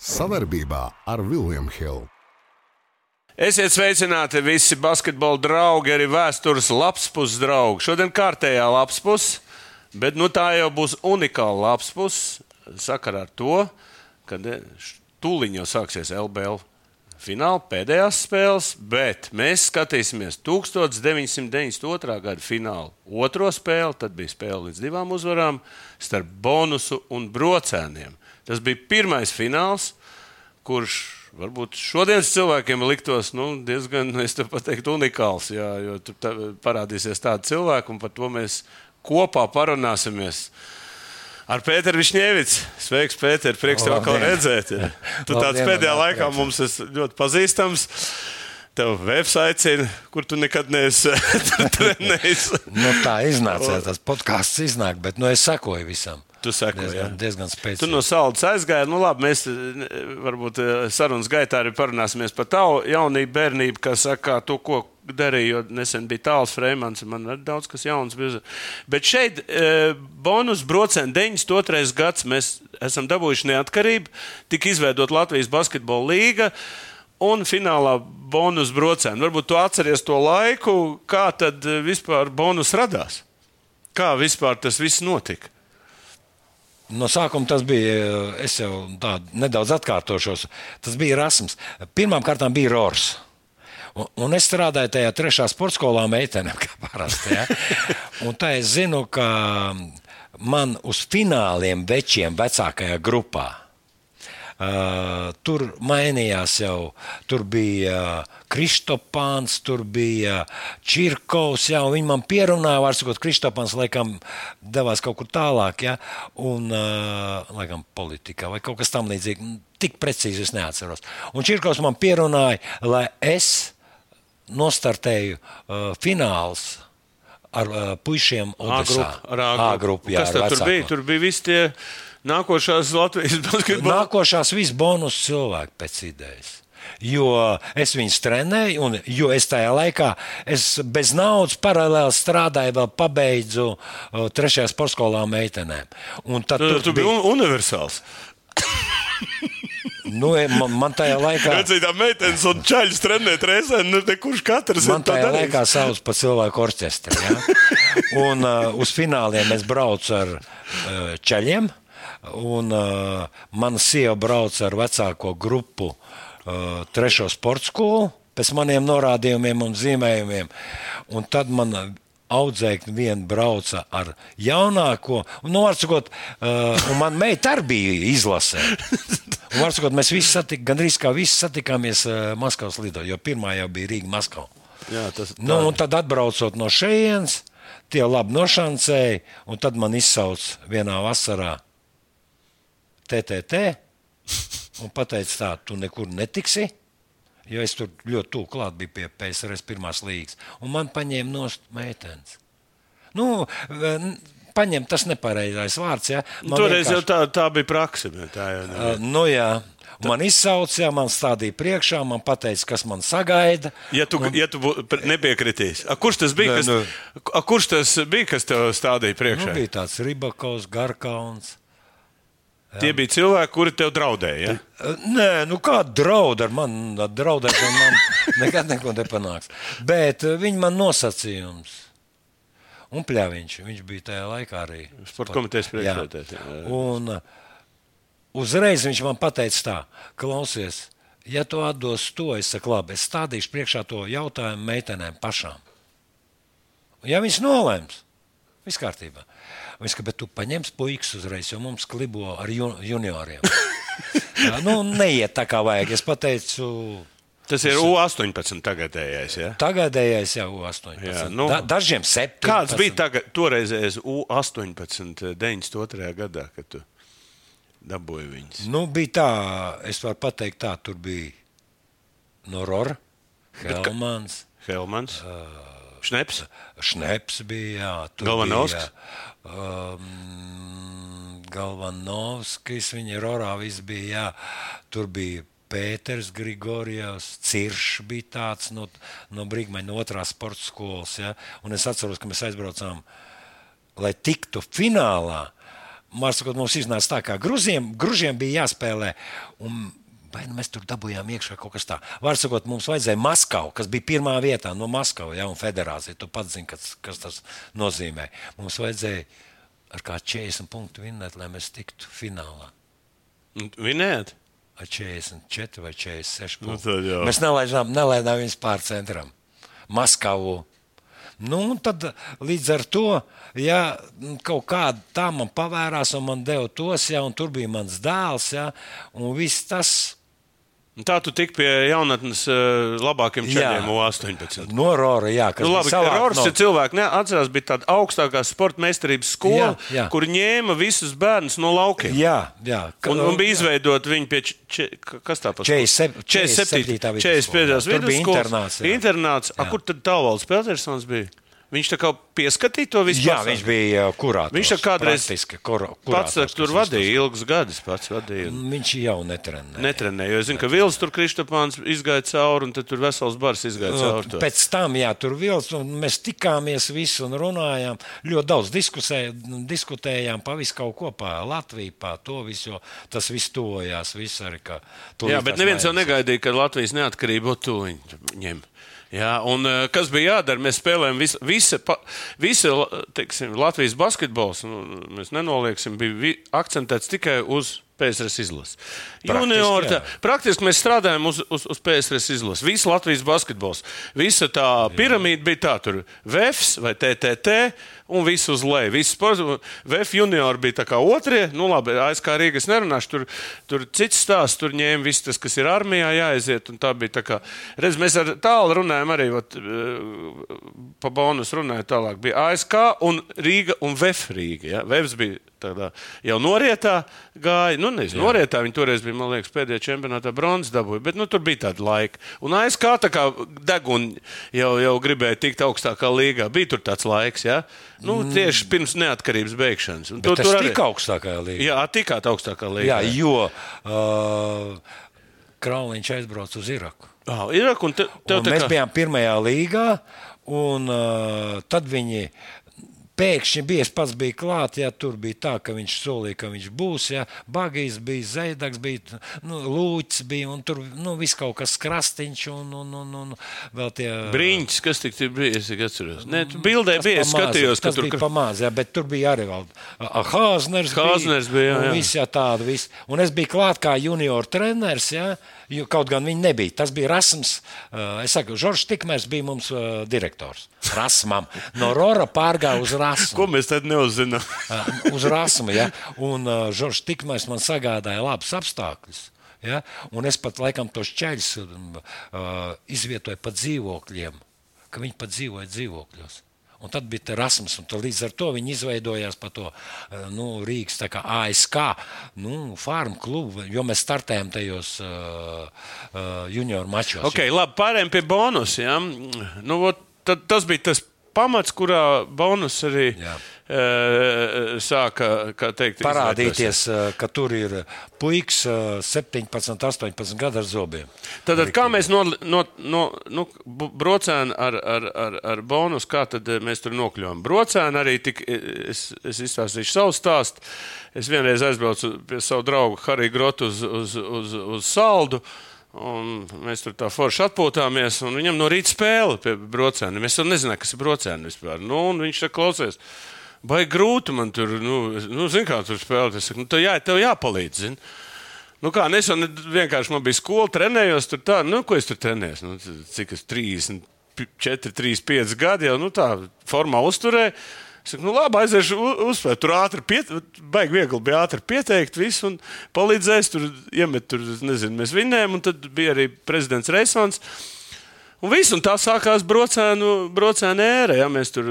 Savarbībā ar Vilniņu Hildu. Esiet sveicināti visi basketbola draugi, arī vēstures lapspus draugi. Šodien kārtējā lapspus, bet nu, tā jau būs unikāla lapspus sakarā ar to, ka tūlīt jau sāksies LBL fināla pēdējās spēles, bet mēs skatīsimies 1992. gada fināla otro spēli. Tad bija spēle līdz divām uzvarām starp bonusu un brocēniem. Tas bija pirmais fināls, kurš varbūt šodienas cilvēkiem liktos nu, diezgan, es te pateiktu, unikāls. Jā, jo tur tā, parādīsies tādi cilvēki, un par to mēs kopā parunāsimies. Ar Pēteru Višņēvicu. Sveiks, Pēter, prieks tev atkal redzēt. Ja. Tu tāds pēdējā laikā mums esi ļoti pazīstams. Tev websites, kur tu nekad neesi trenējis. nu, tā iznāca, tas podkāsts iznāk, bet nu, es sekoju visam. Tu seko, diezgan, jā. diezgan spēcīgi. Tu no saules aizgāji. Nu, labi, mēs eh, varbūt eh, sarunas gaitā arī parunāsimies par tavu jaunību, bērnību, kas saka, to, ko darīju. Jo nesen bija tāls Freemans, man ir daudz kas jauns. Bija. Bet šeit e, bonus brocēna 92. gads. Mēs esam dabūjuši neatkarību, tika izveidota Latvijas basketbola līga. Un finālā bonus brocēna. Varbūt tu atceries to laiku, kā tad vispār bonus radās? Kā vispār tas viss notika? No sākuma tas bija, es jau tādu nedaudz atkārtošos, tas bija Rasms. Pirmkārt bija Rors. Un, un es strādāju tajā trešā sporta skolā meitenēm, kā parasti. Ja? Un tā es zinu, ka man uz fināliem večiem vecākajā grupā Uh, tur mainījās jau. Tur bija uh, Kristopāns, tur bija Čirkovs. Jā, viņi man pierunāja, var sakot, Kristopāns laikam devās kaut kur tālāk, ja, un uh, laikam politikā vai kaut kas tam līdzīgs. Tik precīzi es neatceros. Un Čirkovs man pierunāja, lai es nostartēju uh, fināls ar uh, puišiem Odesā. A grupu. Kas tad tur bija? Tur bija visi tie nākošās Latvijas basketbola. Nākošās viss bonus cilvēki pēc idejas. Jo es viņus trenēju, un jo es tajā laikā es bez naudas paralēli strādāju, vēl pabeidzu uh, trešajā sporta skolā meitenēm. Un tad tu, tu bija un, universāls. Nu, man, man tajā laikā. Redzēju, tā meitenes un čaļus trenēt reizē, nu, kurš katrs man tajā laikā sauc par cilvēku orķestri. Ja? Un uh, uz fināliem es braucu ar uh, čaļiem. Un, uh, mana sieva brauca ar vecāko grupu, uh, trešo sporta skolu, pēc maniem norādījumiem un zīmējumiem. Un tad man audzēkņi viena brauca ar jaunāko, un, nu, sakot, uh, un man meita arī bija izlasē. Un, sakot, mēs visi satikāmies, gandrīz kā visi satikāmies uh, Maskavas lido, jo pirmā jau bija Rīga Maskava. Jā, tas, tā... nu, un tad atbraucot no šejienes, tie labi nošancēja, un tad man izsauc vienā vasarā TTT un pateica, tā, tu nekur netiksi. Jo es tur ļoti tuvu klāt biju pie PSRS pirmās līgas. Un man paņēma nost meitenes. Nu, paņemt tas nepareizais vārds. Ja. Man Toreiz vienkārši... jau tā, tā bija praksa. Tā jau uh, nu, jā. Man izsauca, man stādīja priekšā, man teica, kas man sagaida. Ja tu, un... ja tu nepiekritīs, a, kurš tas bija? Kas, nu, a, kurš tas bija, kas tev stādīja priekšā? Nu, bija tāds Ribakovs, Garkauns. Tie bija cilvēki, kuri tev draudēja. Ja? Nē, nu kāda drauda ar mani? Draudēšana man nekad neko nepanāks. Bet viņi man nosacījums. Un pļāviņš, viņš bija tajā laikā arī. Sporta komitejas priekšsēdētājs. Un uzreiz viņš man pateica tā, klausies, ja tu atdos to, es saku, labi, es stādīšu priekšā to jautājumu meitenēm pašām. Ja viņas nolēms, viss kārtībā. Viņš teica, bet tu paņemsi puikas uzreiz, jo mums klibo ar junioriem. Jā, nu, neiet tā kā vajag. Es pateicu. Tas ir U18 tagadējais. Ja? Tagadējais jau U18. Jā, nu, da, dažiem 17. Kāds bija tagad, toreizējais U18 92. gadā, kad tu dabūji viņus? Nu, bija tā, es varu pateikt tā, tur bija Norora, Helmans. Helmans. Uh, Šneps. Šneps bija. Galvanovskis. Um, Galvanovskis, viņa ir orā, viss bija. Jā. Tur bija Pēters Grigorjevs, Ciršs bija tāds no, no Brīsmeņa, no otrās sporta skolas. Ja? Un es atceros, ka mēs aizbraucām, lai tiktu finālā. Mākslinieks mums iznāca tā, ka gružiem bija jāspēlē. Un, Vai nu mēs tur dabūjām iekšā kaut kas tāds? Vārdsakot, mums vajadzēja Maskavu, kas bija pirmā vietā no Maskavas, ja, un federācija. Tu pats zini, kas, kas tas nozīmē. Mums vajadzēja ar kā 40 punktu vinnēt, lai mēs tiktu finālā. Vinēt? Ar 44 vai 46 Nu, punktu. tad jā. mēs nelaidām, nelaidām viņus pār centram. Maskavu. Nu, tad līdz ar to, ja kaut kāda tā man pavērās, un man deva tos, ja, un tur bija mans dēls, ja, un viss tas Tā tu tik pie jaunatnes uh, labākiem čaļiem U18. no Rora, jā, kas Nu, labi, savākt Rors no- ir cilvēks, neatcerās, bija tāda augstākā sporta meistarības skola, Jā, jā. kur ņēma visus bērnus no laukiem. Jā, jā. Ka- Un, un bija izveidota viņa pie, č, č, kas tā pa 47. 47. 47. 45. Tur bija vidusskolas. internāts, jā. Internāts. A, kur tad Tālvalds Petersons bija? Viņš tā kā pieskatīja to visu. Jā, pasauli. viņš bija kurātors. Viņš tā kādreiz kur, Pats kurātors, tur vadīja ilgus gadus. Pats vadīja. Viņš jau netrenēja. Netrenēja, jo es zinu, ka Vils tur Kristopāns izgāja cauri, un tad tur vesels bars izgāja cauri. to. Pēc tam, jā, tur vils, un mēs tikāmies visi un runājām. Ļoti daudz diskusē, diskutējām pa visu kaut ko par Latviju, par to visu, jo tas viss tuvojās. Viss arī, ka Jā, bet neviens jau negaidīja, ka Latvijas neatkarību to ņem. Jā, un eh, kas bija jādara? Mēs spēlējām visu, visa, pa- visa teiksim, Latvijas basketbols. Nu, mēs nenolieksim, bija vi, akcentēts tikai uz PSRS izlasi. Junior, tā, praktiski mēs strādājam uz, uz, uz PSRS izlasi. Visa Latvijas basketbols. Visa tā piramīda bija tā, tur VFS vai TTT un viss uz leju. Viss VF junior bija tā kā otrie. Nu, labi, ASK Rīgas nerunāšu. Tur, tur cits stāsts, tur ņēma viss tas, kas ir armijā jāaiziet. un Tā bija tā kā, redz, mēs ar tālu runājam arī, vat, eh, pa bonus runājam tālāk. Bija ASK un Rīga un VF Rīga. Ja? VFs bija tādā jau norietā gāja. Nu, nezinu, norietā viņi toreiz bija, man liekas, pēdējā čempionātā bronzas dabūja, bet nu, tur bija tāda laika. Un ASK tā kā deguna jau, jau gribēja tikt augstākā līgā. Bija tur tāds laiks, ja? Nu, tieši pirms neatkarības beigšanas. Bet tas arī- tika augstākajā līnijā. Jā, tikāt augstākā līnijā. Jā, jo uh, Krauliņš aizbrauca uz Iraku. Oh, ir, un te, tev Un tā mēs kā, bijām pirmajā līgā, un uh, tad viņi. Pēkšņi bija, es pats biju klāts, ja tur bija tā, ka viņš solīja, ka viņš būs. Ja, Bagijs bija, Zēdaks bija, nu, Lūcis bija, un tur nu, viss kaut kas krastiņš, un, un, un, un vēl tie Brīņķis, kas tik tur bija, es atceros. Nē, tu bildē bija, es skatījos, ka tur bija pamāts, jā, bet tur bija arī vēl Hāzners. Hāzners bija, jā, un jā. Viss, jā, tāda, viss. Un es biju klāt kā junior treneris, jā, jo kaut gan viņi nebija. Tas bija Rasms, uh, es saku, Žoržs Tikmērs bija mums uh, direktors. Rasmam. No Rora pārgāja uz Rasmu. Ko mēs tad neuzzinām? Uh, uz rasmu. Ja? Un Žoržs Tikmēs man sagādāja labus apstākļus. Ja? Un es pat laikam tos ceļus uh, izvietoju pa dzīvokļiem, ka viņi pat dzīvoja dzīvokļos. Un tad bija tā rasms, un līdz ar to viņi izveidojās par to uh, nu, Rīgas ASK nu, farmu klubu, jo mēs startējām tajos uh, uh, junior mačos. Okay, labi, pārējiem pie bonusa. Ja? Nu, vot, tad, tas bija tas pamats, kurā bonus arī Jā. e, sāka teikt. Parādīties, uh, ka tur ir puikas uh, 17, 18 gadu ar zobiem. Tad, kā mēs no, no, no nu, brocēnu ar, ar, ar, ar bonus, kā tad eh, mēs tur nokļuvām? Brocēnu arī tik, es, es izstāstīšu savu stāstu. Es vienreiz aizbraucu pie savu draugu Hariju Grotu uz, uz, uz, uz saldu. Un mēs tur tā forši atpūtāmies, un viņam no rīta spēle pie brocēna. Mēs jau nezinājām, kas ir brocēna vispār. Nu, viņš tā klausies. Vai grūti man tur, nu, es- nu zini, kā tur spēlēt. Es saku, nu, tev, jā, tev jāpalīdz. Zini. Nu, kā nesen vienkārši man bija skola, trenējos tur tā, nu, ko es tur trenējos. Nu, cik es 34, 35 gadi jau nu, tā formā uzturēju. Es saku, nu, labi, aiziešu uzspēlēt. Tur ātri, piet, baigi viegli bija ātri pieteikt visu un palīdzēs. Tur iemet, tur, nezinu, mēs vinējām, un tad bija arī prezidents Reisons. Un, viss, un tā sākās brocēnu, brocēnu ēra. Ja, mēs tur,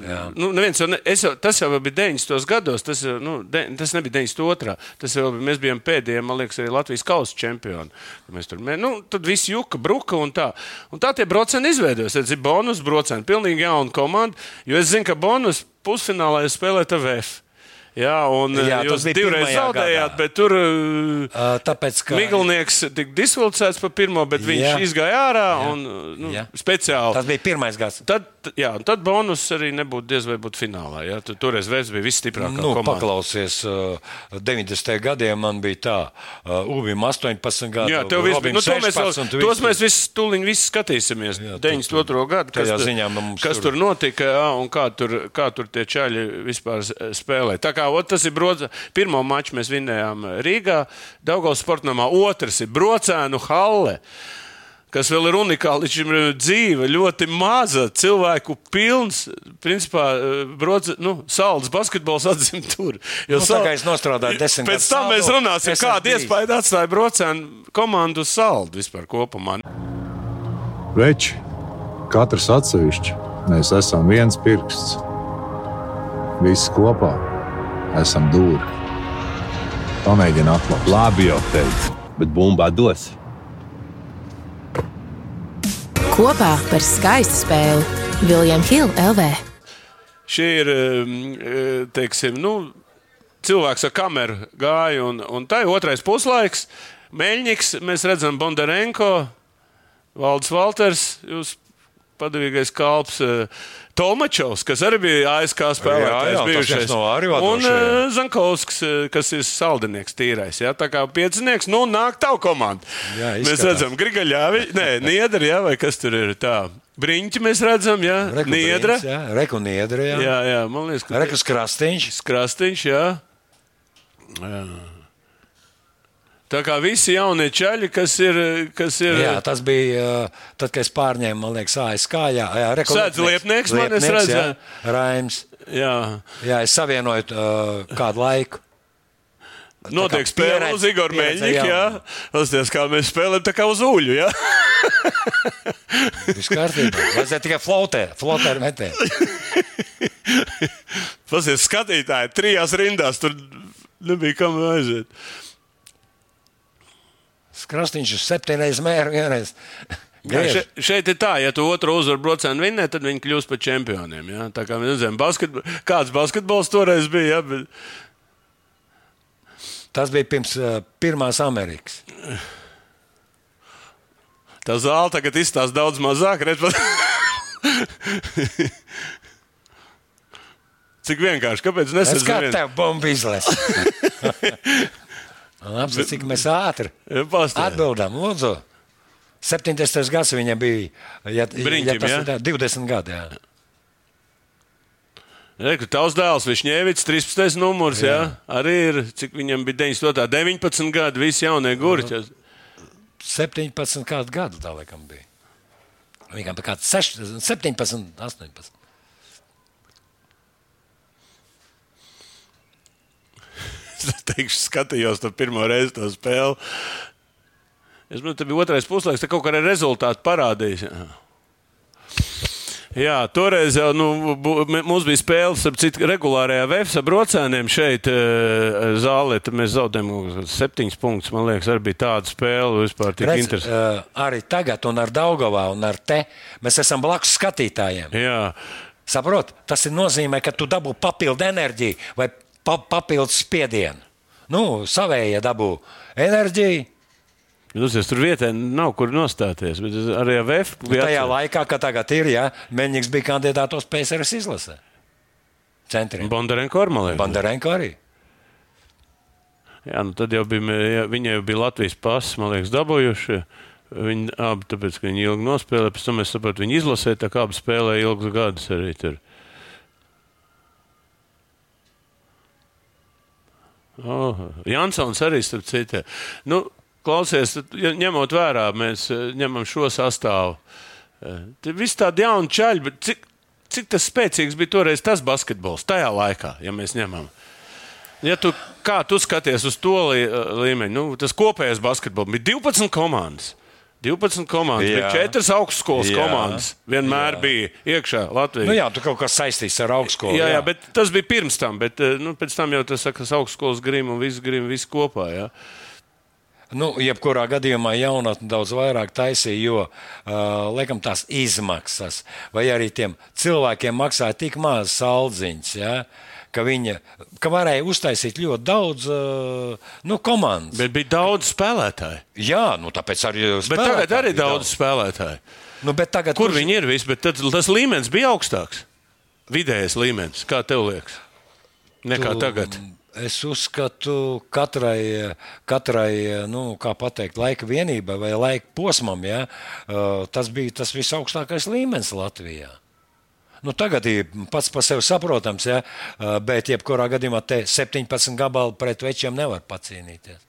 Jā. nu, neviens ne, jau, tas jau bija 90. gados, tas, jau, nu, de, tas nebija 92. Tas jau bija, mēs bijām pēdējie, man liekas, arī Latvijas kausa čempioni. Mēs tur, mē- nu, tad viss juka, bruka un tā. Un tā tie brocēni izveidojas. Tas ir bonus brocēni, pilnīgi jauna komanda. Jo es zinu, ka bonus pusfinālā spēlē TVF. Jā, un Jā, jā, tas jūs divreiz zaudējāt, gadā. bet tur uh, Tāpēc, ka Miglnieks tika disvilcēts par pirmo, bet viņš Jā. izgāja ārā un nu, Jā. speciāli. tas bija pirmais gads. Tad, jā, un tad bonus arī nebūtu diez vai būt finālā. Jā. Tur, toreiz veids bija visstiprākā Nu, komanda. paklausies, uh, 90. gadiem man bija tā, uh, Ubim 18 gadu. Jā, tev viss bija. Nu, to mēs, 16, vēl, tos mēs visi tūlīt visi skatīsimies. Jā, Jā, 92. gadu, kas, ziņā mums kas tur- tur notika jā, un kā tur, kā tur tie čaļi vispār spēlē. Tā kā ot, tas ir brodza. Pirmo maču mēs vinējām Rīgā, Daugavas sportamā. Otrs ir Brocēnu halle. Kas vēl ir unikāli, līdz šim ir dzīve, ļoti maza, cilvēku pilns. Principā, eh, brodze, nu, salds basketbols atzīm tur. Jo Nu, tā kā es nostrādāju desmit Pēc gadus tam mēs saldu, runāsim, es esmu kāda iespēja atstāja Brocēnu komandu saldu vispār kopumā. Veči, katrs atsevišķi, mēs esam viens pirksts. Visi kopā esam dūri. Pamēģini atklāt. Labi, jau teicu, bet bumbā dos. Kopā par skaistu spēli Viljams Hilde LV. Šie ir eh, teiksim, nu, cilvēks ar kameru gāja, un, un tā ir otrais puslaiks. Meļņiks, mēs redzam, Bondarenko, Valdis Valters, jūs padavīgais kalps. eh, Tolmačovs, kas arī bija ASK spēlētājs, Jā, jā, no un uh, Zankovskis, eh, kas ir saldinieks tīrais. Ja? Tā kā piecinieks, nu nāk tavu komandu. Jā, mēs izskatās. redzam, Grigaļāvi, nē, Niedri, jā, vai kas tur ir tā. Briņķi mēs redzam, jā, Niedra. Jā, Reku Niedra. Jā. Jā, jā, man liekas, ka Reku Krastīņš. Krastīņš, jā. jā. Tā kā visi jaunie čaļi, kas ir. Kas ir Jā, tas bija uh, tad, kad es pārņēmu, man liekas, ASK. Jā, jā Reku Sēdz Liepnieks, man es jā. Raims. jā. Jā, es savienoju uh, kādu laiku. Notiek spēle uz Igor Meļņika, jā. Pasties, kā mēs spēlējam, tā kā uz uļu. Viss kārtībā. Vajadzēja tikai flotē, flotē ar metē. Pasties, skatītāji, trijās rindās tur nebija kam aiziet. Krastīņš uz septiņreiz mēru vienreiz. Jā, Griež. še, šeit ir tā, ja tu otru uzvaru brocēnu vinnē, tad viņi kļūst par čempioniem. Jā? Tā kā mēs zinām, basket, kāds basketbols toreiz bija. Jā, bet... Tas bija pirms uh, pirmās Amerikas. Tā zāle tagad izstāsta daudz mazāk. Redz, Cik vienkārši, kāpēc Es kā tev bumbu izlaiž. Labi, cik mēs ātri Pastāv. atbildām. Lūdzu. 70. gads viņam bija. Ja, Briņķim, tas jā? ir tā, 20 gadi. Jā. Reku, tavs dēls, Višņēvits, 13. numurs, jā. jā. Arī ir, cik viņam bija 98, 19 gadi, visi jaunie gurķi. 17 kādu gadu tā laikam bija. Viņam bija kāds 6, 17, 18. Teikšu, skatījos to pirmo reizi to spēli. Es domāju, tas bija otrais puslaiks, tā kaut kādā rezultātā parādījās. Jā. Toreiz jau nu, mums bija spēle ar citu regulārajā VFS brocēniem šeit, e, zālē. Tad mēs zaudējām kādus septiņus punktus. Man liekas, arī bija tāda spēle vispār tik Redz, interesanta. uh, arī tagad, un ar Daugavā, un ar te mēs esam blakus skatītājiem. Jā, Saprot? Tas ir nozīmē, ka tu dabū papildu enerģiju vai pa, papildu spiedienu. Nu, savējie dabū enerģiju. Nu, es tur vietā nav kur nostāties, arī ar VF Nu, biju tajā atcer- laikā, kad tagad ir, ja Meņģis bija kandidātos PSRS izlasē. Centriem. Bondarenko ar Malēju. Bandarenko arī. Jā, nu tad jau bija, jā, viņi jau bija Latvijas pasis, man liekas, dabūjuši. Viņi abi, tāpēc, ka viņi ilgi nospēlēja, pēc tam es saprotu, viņi izlasīja, tā kā abi spēlēja ilgus gadus arī tur. Oh, Jansons arī starp citu. Nu, klausies, ja ņemot vērā, mēs eh, ņemam šo sastāvu. Eh, Tur viss tādi jauni čaļi, bet cik, cik tas spēcīgs bija toreiz tas basketbols tajā laikā, ja mēs ņemam. Ja tu, kā tu skaties uz to lī, līmeņu, nu, tas kopējais basketbols bija 12 komandas. 12 komandas, Jā. bija 4 augstskolas Jā. komandas. Vienmēr jā. bija iekšā Latvijā. Nu, jā, tu kaut kas saistīts ar augstskolu. jā, jā, bet tas bija pirms tam, bet eh, nu, pēc tam jau tas sakas augstskolas grīma un viss grīma, viss kopā. Jā. Nu, jebkurā gadījumā jaunatne daudz vairāk taisīja, jo uh, laikam, tās izmaksas vai arī tiem cilvēkiem maksāja tik maz saldziņas, ja, ka viņa ka varēja uztaisīt ļoti daudz uh, nu, komandas. Bet bija daudz spēlētāju. Jā, nu tāpēc arī. Bet tagad arī daudz spēlētāju. Nu, tagad, Kur viņi ir visi? Tad, tas līmenis bija augstāks. Vidējais līmenis, kā tev liekas? Nekā Tu- tagad. Es uzskatu, katrai, katrai nu, kā pateikt, laika vienībai vai laika posmam, ja, uh, tas bija tas visaugstākais līmenis Latvijā. Nu, tagad ir pats par sevi saprotams, ja, uh, bet jebkurā gadījumā te 17 gabalu pret večiem nevar pacīnīties.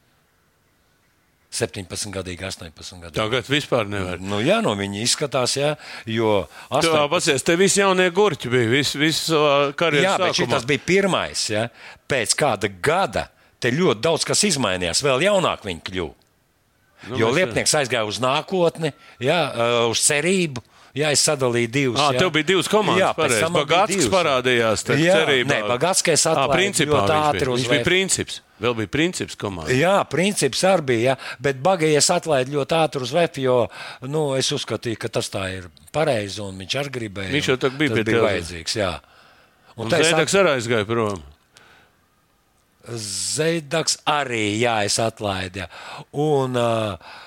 17 gadīgi, 18 gadīgi. Tagad vispār nevar. Nu, jā, no viņi izskatās, ja, jo Tu 18 pacies, te visi jaunie gurķi bija, visi vis savā karjeras Jā, bet šis bija pirmais. Ja? Pēc kāda gada te ļoti daudz kas izmainījās. Vēl jaunāk viņi kļuva. Nu, jo mēs- liepnieks aizgāja uz nākotni, jā, uh, uz cerību. Jā, es sadalīju divus. Ah, jā. tev bija divas komandas. Jā, pēc pareizi. tam man bija Bagāts divas. parādījās. Jā, cerībā. nē, Bagātskais Ah, atlaiž ļoti ātri uz Viņš bija princips. Vēl bija princips komandai. Jā, princips arī bija, jā, bet bagājies atlaid ļoti ātri uz vefu, jo nu, es uzskatīju, ka tas tā ir pareizi un viņš arī gribēja. Viņš jau un tā bija bija tevis. vajadzīgs. Jā. Un es Zēdaks arī aizgāja prom. Zeidaks arī, jā, es atlaidu. Un, uh,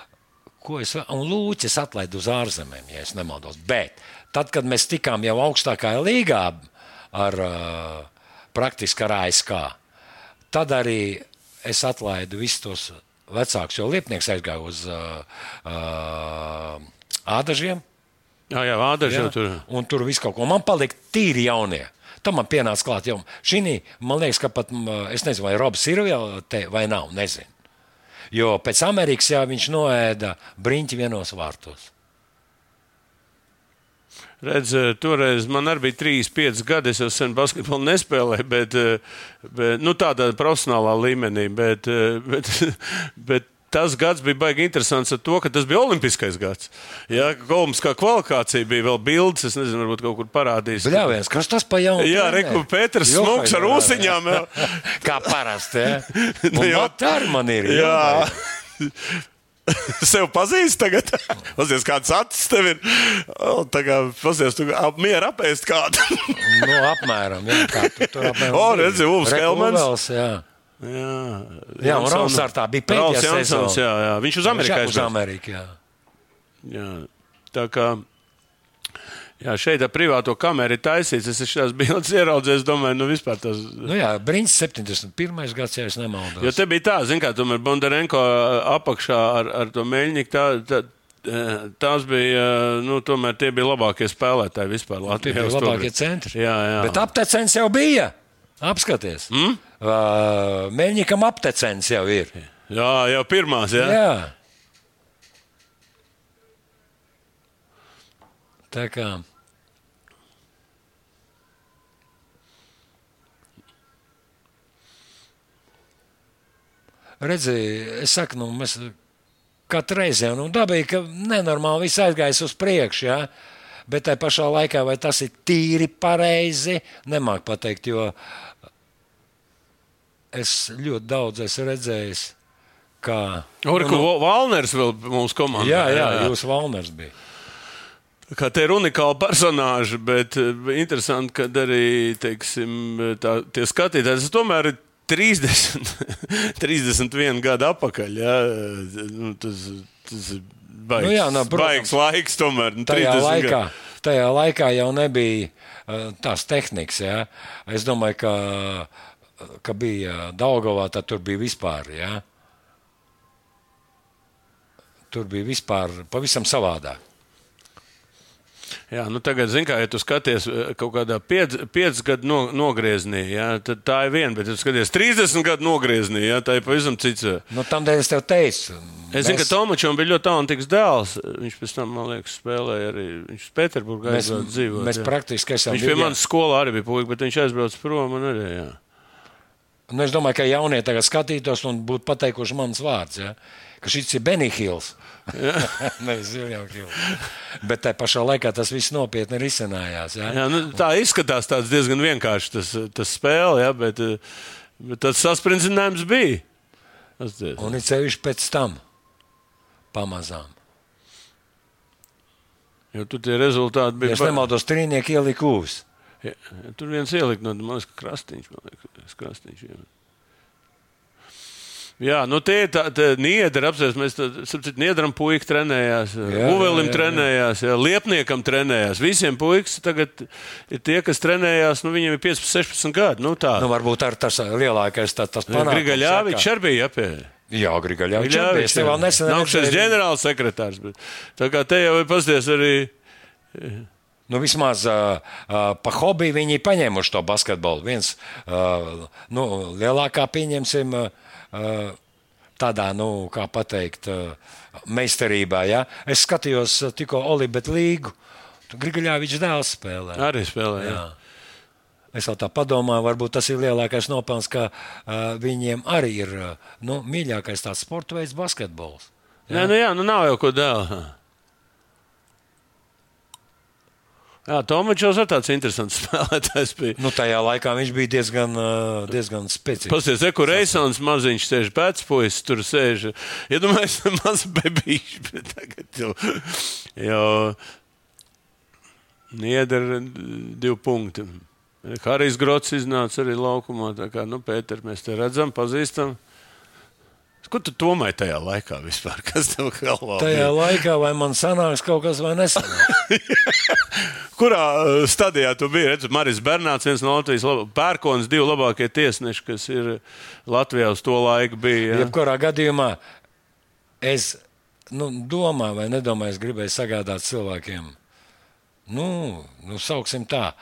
ko es vēl, un Lūķis atlaidu uz ārzemēm, ja es nemaldos. Bet tad, kad mēs tikām jau augstākajā līgā ar uh, praktiski ar ASK, tad arī es atlaidu visus tos vecākus, jo Liepnieks aizgāja uz uh, uh, ādažiem. Jā, jā, jau Jā, tur. un tur viss kaut ko. Man palika tīri jaunie. Tam man pienāca klāt jau. Šī, man liekas, ka pat, es nezinu, vai Robs ir jau te vai nav, nezinu. Jo pēc Amerikas jā, viņš noēda briņķi vienos vārtos. Redz, eh, toreiz man arī bija 3, 5 gadi. Es jau sen basketbolu nespēlēju, bet, eh, bet nu, tādā profesionālā līmenī. Bet, eh, bet, bet tas gads bija baigi interesants ar to, ka tas bija olimpiskais gads. Jā, Kolumbiskā kvalifikācija bija vēl bildes. Es nezinu, varbūt kaut kur parādījis. Bļāviens, kas tas pa jaunu? Jā? Reku Pēters smuks ar jā, jā. ūsiņām. jā. Kā parasti. Ja? Nu, Un jā. vat arī man ir. Jā. Sev pazīst tagad. Pazies, kāds acis tev ir. Tā kā pazies, tu ap, mieru apēst kādu. Nu, apmēram. Jā, kā tu tur apmēram. O, redzi, Ulfs Helmans. Jā. Jā, Jā, un Rauls ar tā bija pēdējā Jansons, jā, jā. Viņš uz Amerikā Viņš uz. Ameriku, jā. Jā. Tā kā jā, šeit ar privāto kameru ir taisīts. Es šīs bildes ieraudzīju, es domāju, nu vispār tas. Nu, jā, Brīns 71. gads, ja es nemaldos. Jo te bija tā, zin kā, tomēr Bondarenko apakšā ar, ar to meļņiku. Tā, tā, Tās bija, nu, tomēr tie bija labākie spēlētāji vispār Tie Latvijā. bija uz to labākie centri. Jā, jā. Bet aptecens jau bija. Apskaties. Mm? Uh, Mēģinām aptecens jau ir. jā, jau pirmās, jā. Jā. Tā kā. Redzi, es saku, nu, mēs katru reizi jau nu, dabīgi, ka nenormāli viss aizgājis uz priekšu. Ja? Bet tajā pašā laikā, vai tas ir tīri pareizi, nemāku pateikt, jo es ļoti daudz esmu redzējis, kā. Orku nu, Valners vēl mums komandā. Jā, jā, jūs Valners bija. Kā te ir unikāla personāža, bet eh, interesanti, ka arī teiksim, tā, tie skatītāji, tas tomēr ir 30, 31 gadu atpakaļ. Jā, nu, tas, tas ir baigs, Nu jā, nu, protams. baigs laiks, tomēr. Nu, Tajā 30 laikā, gadu. tajā laikā jau nebija uh, tās tehnikas. Ja? Es domāju, ka, ka bija Daugovā, tad tur bija vispār. Ja? Tur bija vispār pavisam savādāk. Jā, nu tagad, kā, ja tu skaties eh, kaut kādā 5 gadu no, nogriezienī, jā, tad tā ir viena, bet, ja tu skaties 30 gadu nogriezienī, jā, tā ir pavisam cits. eh. Nu, tam dēļ es tev teicu. Es zinu, ka Tomačam bija ļoti talantīgs dēls. Viņš pēc tam, man liekas, spēlēja arī. Viņš Pēterburgā Mēs, aizbrauca dzīvot. mēs jā. praktiski esam. Viņš pie manas skolā arī bija puika, bet viņš aizbrauca prom un arī. Jā. Nu, es domāju, ka jaunie tagad skatītos un būtu pateikuši mans vārds. Ja? Ka šis ir Benihils. Nevis Viljams Hils. Bet tajā pašā laikā tas viss nopietni risinājās. Ja? Jā, nu, tā izskatās diezgan vienkārši tas, tas spēle, jā, bet, bet tas sasprindzinājums bija. Un it sevišķi pēc tam pamazām. Jo tur tie rezultāti Ja bija. es nemaldos, trīnieki ielika ūs. Ja, tur viens ielikt no manas krastīņš. Man liekas, krastīņš jā. Jā, nu tie ir tādi niedri, apsēst. Mēs tam niedram puiši trenējās, Uvelim trenējās, jā, Liepniekam trenējās. Visiem puikas tagad ir tie, kas trenējās, nu viņiem ir 15, 16 gadi. Nu, tā. Nu, varbūt ar tas lielākais tā, tas panākums. Grigaļāvičs arī bija apie. Jā, Grigaļāvičs arī bija. Vēl nesen. Nākšais ģenerāls sekretārs. Bet, tā kā te jau ir pasties arī. Nu, vismaz uh, uh, pa hobiju viņi paņēmuši to basketbolu. Viens uh, nu, lielākā, pieņemsim, uh, tādā, nu, kā pateikt, uh, meistarībā. Ja? Es skatījos uh, tikko Olimpētu līgu. Grigaļāvičs dēls spēlē. Arī spēlē. Jā. Jā. Es vēl tā padomāju, varbūt tas ir lielākais nopelns, ka uh, viņiem arī ir uh, nu, mīļākais tāds sporta veids, basketbols. Jā, jā nu, jā, nu nav jau ko dēlēt. Jā, Tomačs ir tāds interesants spēlētājs. Bija. Nu, tajā laikā viņš bija diezgan, diezgan spēcīgs. Pastāstiet, kur Reisons maziņš sēž pēcpuisis, tur sēž. Iedomājieties, ja maz bebīši, bet tagad jau, jau niedara divi punkti. Harijs Grots iznāca arī laukumā. Tā kā, nu, Pēter, mēs te redzam, pazīstam. Ko tu domāji tajā laikā vispār? Kas tev galvā? Tajā bija? laikā vai man sanāks kaut kas vai nesanāks? Kurā uh, stadijā tu biji? Redz, Maris Bernāts, viens no Latvijas pērkons, divi labākie tiesneši, kas ir Latvijā uz to laiku bija. Ja? Jebkurā gadījumā es nu, domāju vai nedomāju, es gribēju sagādāt cilvēkiem, nu, nu sauksim tā,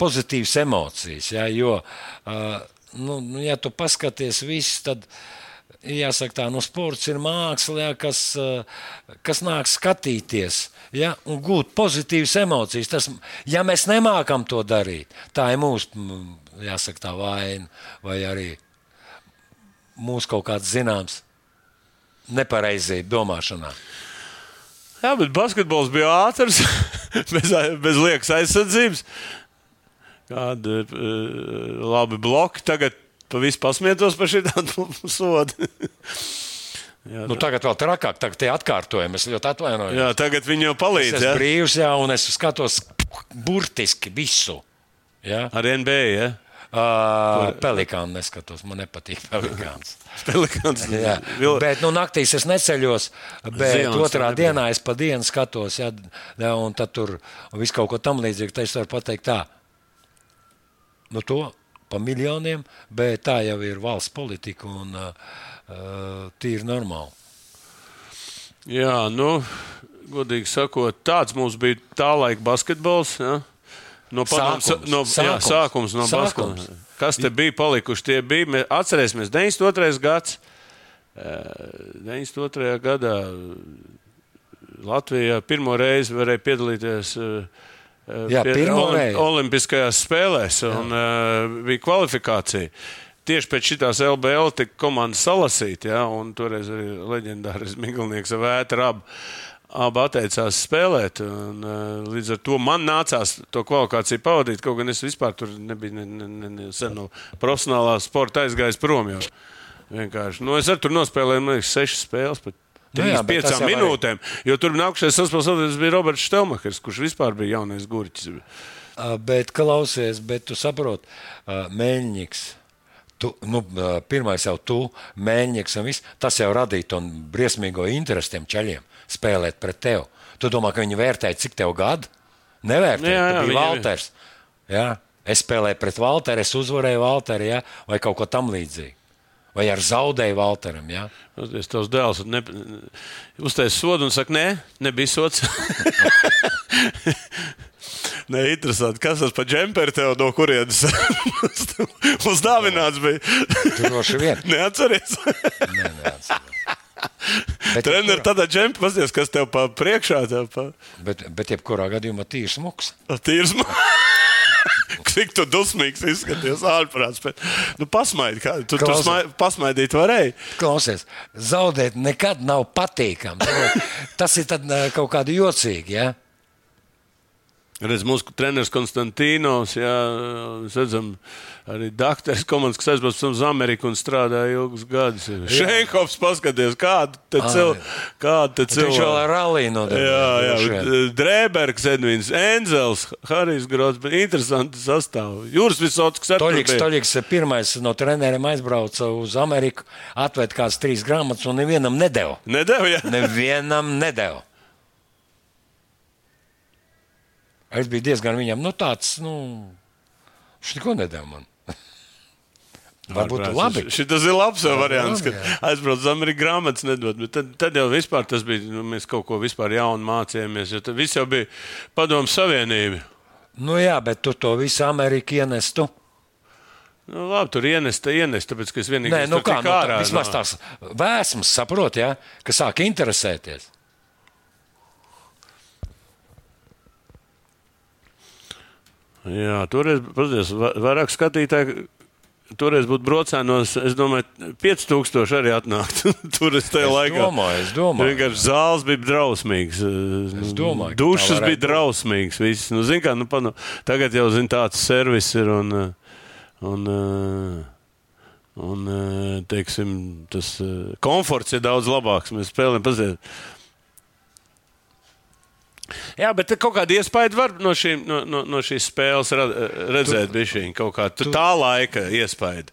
pozitīvas emocijas, ja, jo, uh, nu, nu, ja tu paskaties visu, tad jāsaka, tā, nu, sports ir māksla, ja, kas, eh, kas nāk skatīties ja, un gūt pozitīvas emocijas. Tas, ja mēs nemākam to darīt, tā ir mūsu jāsaka, tā vaina vai arī mūsu kaut kāds zināms nepareizība domāšanā. Jā, bet basketbols bija ātrs, bez, bez liekas aizsardzības. Kāda ir uh, labi bloki. Tagad Pavisam pasmietos par šādu sodu. Jā, nu, tagad vēl trakāk, tagad tie atkārtojumi. Es ļoti atvainojos. Jā, tagad viņi jau palīdz. Es esmu brīvs, jā, un es skatos burtiski visu. Jā. Ar NBA. Ja? Uh, Pelikānu neskatos, man nepatīk pelikāns. pelikāns jā, bet nu, naktīs es neceļos, bet Zions, otrā dienā es pa dienu skatos, jā, jā, un tad tur viss kaut ko tam līdzīgu. Tad es varu pateikt tā, nu to pa miljoniem, bet tā jau ir valsts politika un uh, uh tīri normāli. Jā, nu, godīgi sakot, tāds mums bija tā laika basketbols. Ja? No padomus, sākums, no, sākums, jā, sākums no sākums. Kas te bija palikuši? Tie bija, mēs atcerēsimies, 92. gads. 92. Eh, gadā Latvijā pirmo reizi varēja piedalīties uh, Jā, pirmā Olimpiskajās spēlēs, un jā. uh, bija kvalifikācija. Tieši pēc šīs LBL tika komanda salasīta, ja, un toreiz arī leģendārais Miglinieks Vētra abi, abi atteicās spēlēt. Un, uh, līdz ar to man nācās to kvalifikāciju pavadīt, kaut gan es vispār tur nebiju ne, ne, ne, ne, sen no profesionālā sporta aizgājis prom. Jau. Vienkārši. Nu, es tur nospēlēju, man liekas, sešas spēles pat Nu 35 no minūtēm. Arī... Jo tur nākamais saspēlētājs bija Roberts Štelmachers, kurš vispār bija jaunais gurķis. Bet, klausies, bet tu saproti, Mēļņiks. Tu, nu, pirmais jau tu, Mēļņiks un viss. Tas jau radīja to briesmīgo interesi tiem ceļiem spēlēt pret tevi. Tu domā, ka viņi vērtēja, cik tev gadu? Nevērtēja, jā, jā, tu biji Valters. Jā. Es spēlēju pret Valteru, es uzvarēju Valteru ja? vai kaut ko tam līdzīgu. Vai ar zaudēju Valteram? Ja? Es tavs dēls ne, uztaisīju sodu un saku, nē, nebija sots. Nē, interesanti. Kas tas par džemperi tev no kurienes uzdāvināts bija? Droši vien. Neatceries? Nē, neatceries. Treneris tādā džempā pasties, kas tev pa priekšā. Tev pa... Bet, bet jebkurā gadījumā tīrs muks. Tīrs muks. Cik tu dusmīgs izskaties ārprāts. Bet, nu, pasmaidi, kā tu tur smai, pasmaidīt varēji. Klausies, zaudēt nekad nav patīkami. Tas ir tad, kaut kādi jocīgi. Ja? Redz, mūsu treneris Konstantīnos, jā, redzam, arī dakteris komandas, kas aizbrauc uz Ameriku un strādāja ilgus gadus. Šeikovs, paskaties, kāda te cil, kāda te Viņš vēl ar ralliju nodarbojas. Jā, droši jā, vien. Drēbergs, Edvins, Enzels, Harijs Grots, bet interesanti sastāv. Jūras Visots, kas Toļiks, Toļiks pirmais no treneriem aizbrauca uz Ameriku, atved kāds trīs grāmatas un nevienam nedeva. Nedēļ, jā. Nevienam nedeva. Es biju diezgan viņam, nu tāds, nu, viņš neko nedeva man. Varbūt labi. Šis ir labs variants, labi, ka jā. aizbrauc uz Ameriku grāmatas nedod. Tad, tad jau vispār tas bija, nu, mēs kaut ko vispār jaunu mācījāmies. Jo tad viss jau bija padomu savienība. Nu jā, bet tu to visu Ameriku ienestu. Nu, labi, tur ienest, ienest, tāpēc, ka es vienīgi Nē, nu kā, nu, tā, ārā vismaz no- tās vēsmas, saprot, ja, ka sāk interesēties. Jā, toreiz, protams, va- vairāk skatītāji. Toreiz būtu brocēnos, es domāju, 5000 arī atnākt. Tur es tajā Es laikā. domāju, es domāju. Vienkārši zāles bija drausmīgas. Es domāju, ka tā Dušas bija drausmīgas. Viss. Nu, zin, kā, nu, pa, nu, tagad jau zin, tāds servis ir un, uh, un, uh, un teiksim, tas komforts ir daudz labāks. Mēs spēlējam paziet. Jā, bet kaut kāda iespēja var no, šīm, no, no, no šīs spēles redzēt, bija kaut kāda tā laika iespēja.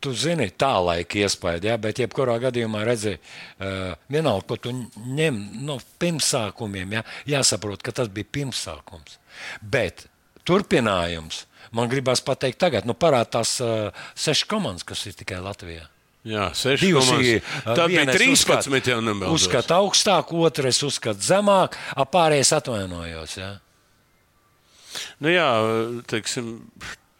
Tu zini, tā laika iespēja, ja, bet jebkurā gadījumā redzi, uh, vienalga, ko tu ņem no pirmsākumiem, ja, jāsaprot, ka tas bija pirmsākums. Bet turpinājums, man gribās pateikt, tagad nu, parādās uh, sešas komandas, kas ir tikai Latvijā. Jā, seši Divas komandas. ir. Tad bija 13 jau nebaldos. Uzskata augstāk, otrais uzskata zemāk, apārējais atvainojos. Ja? Nu jā, teiksim,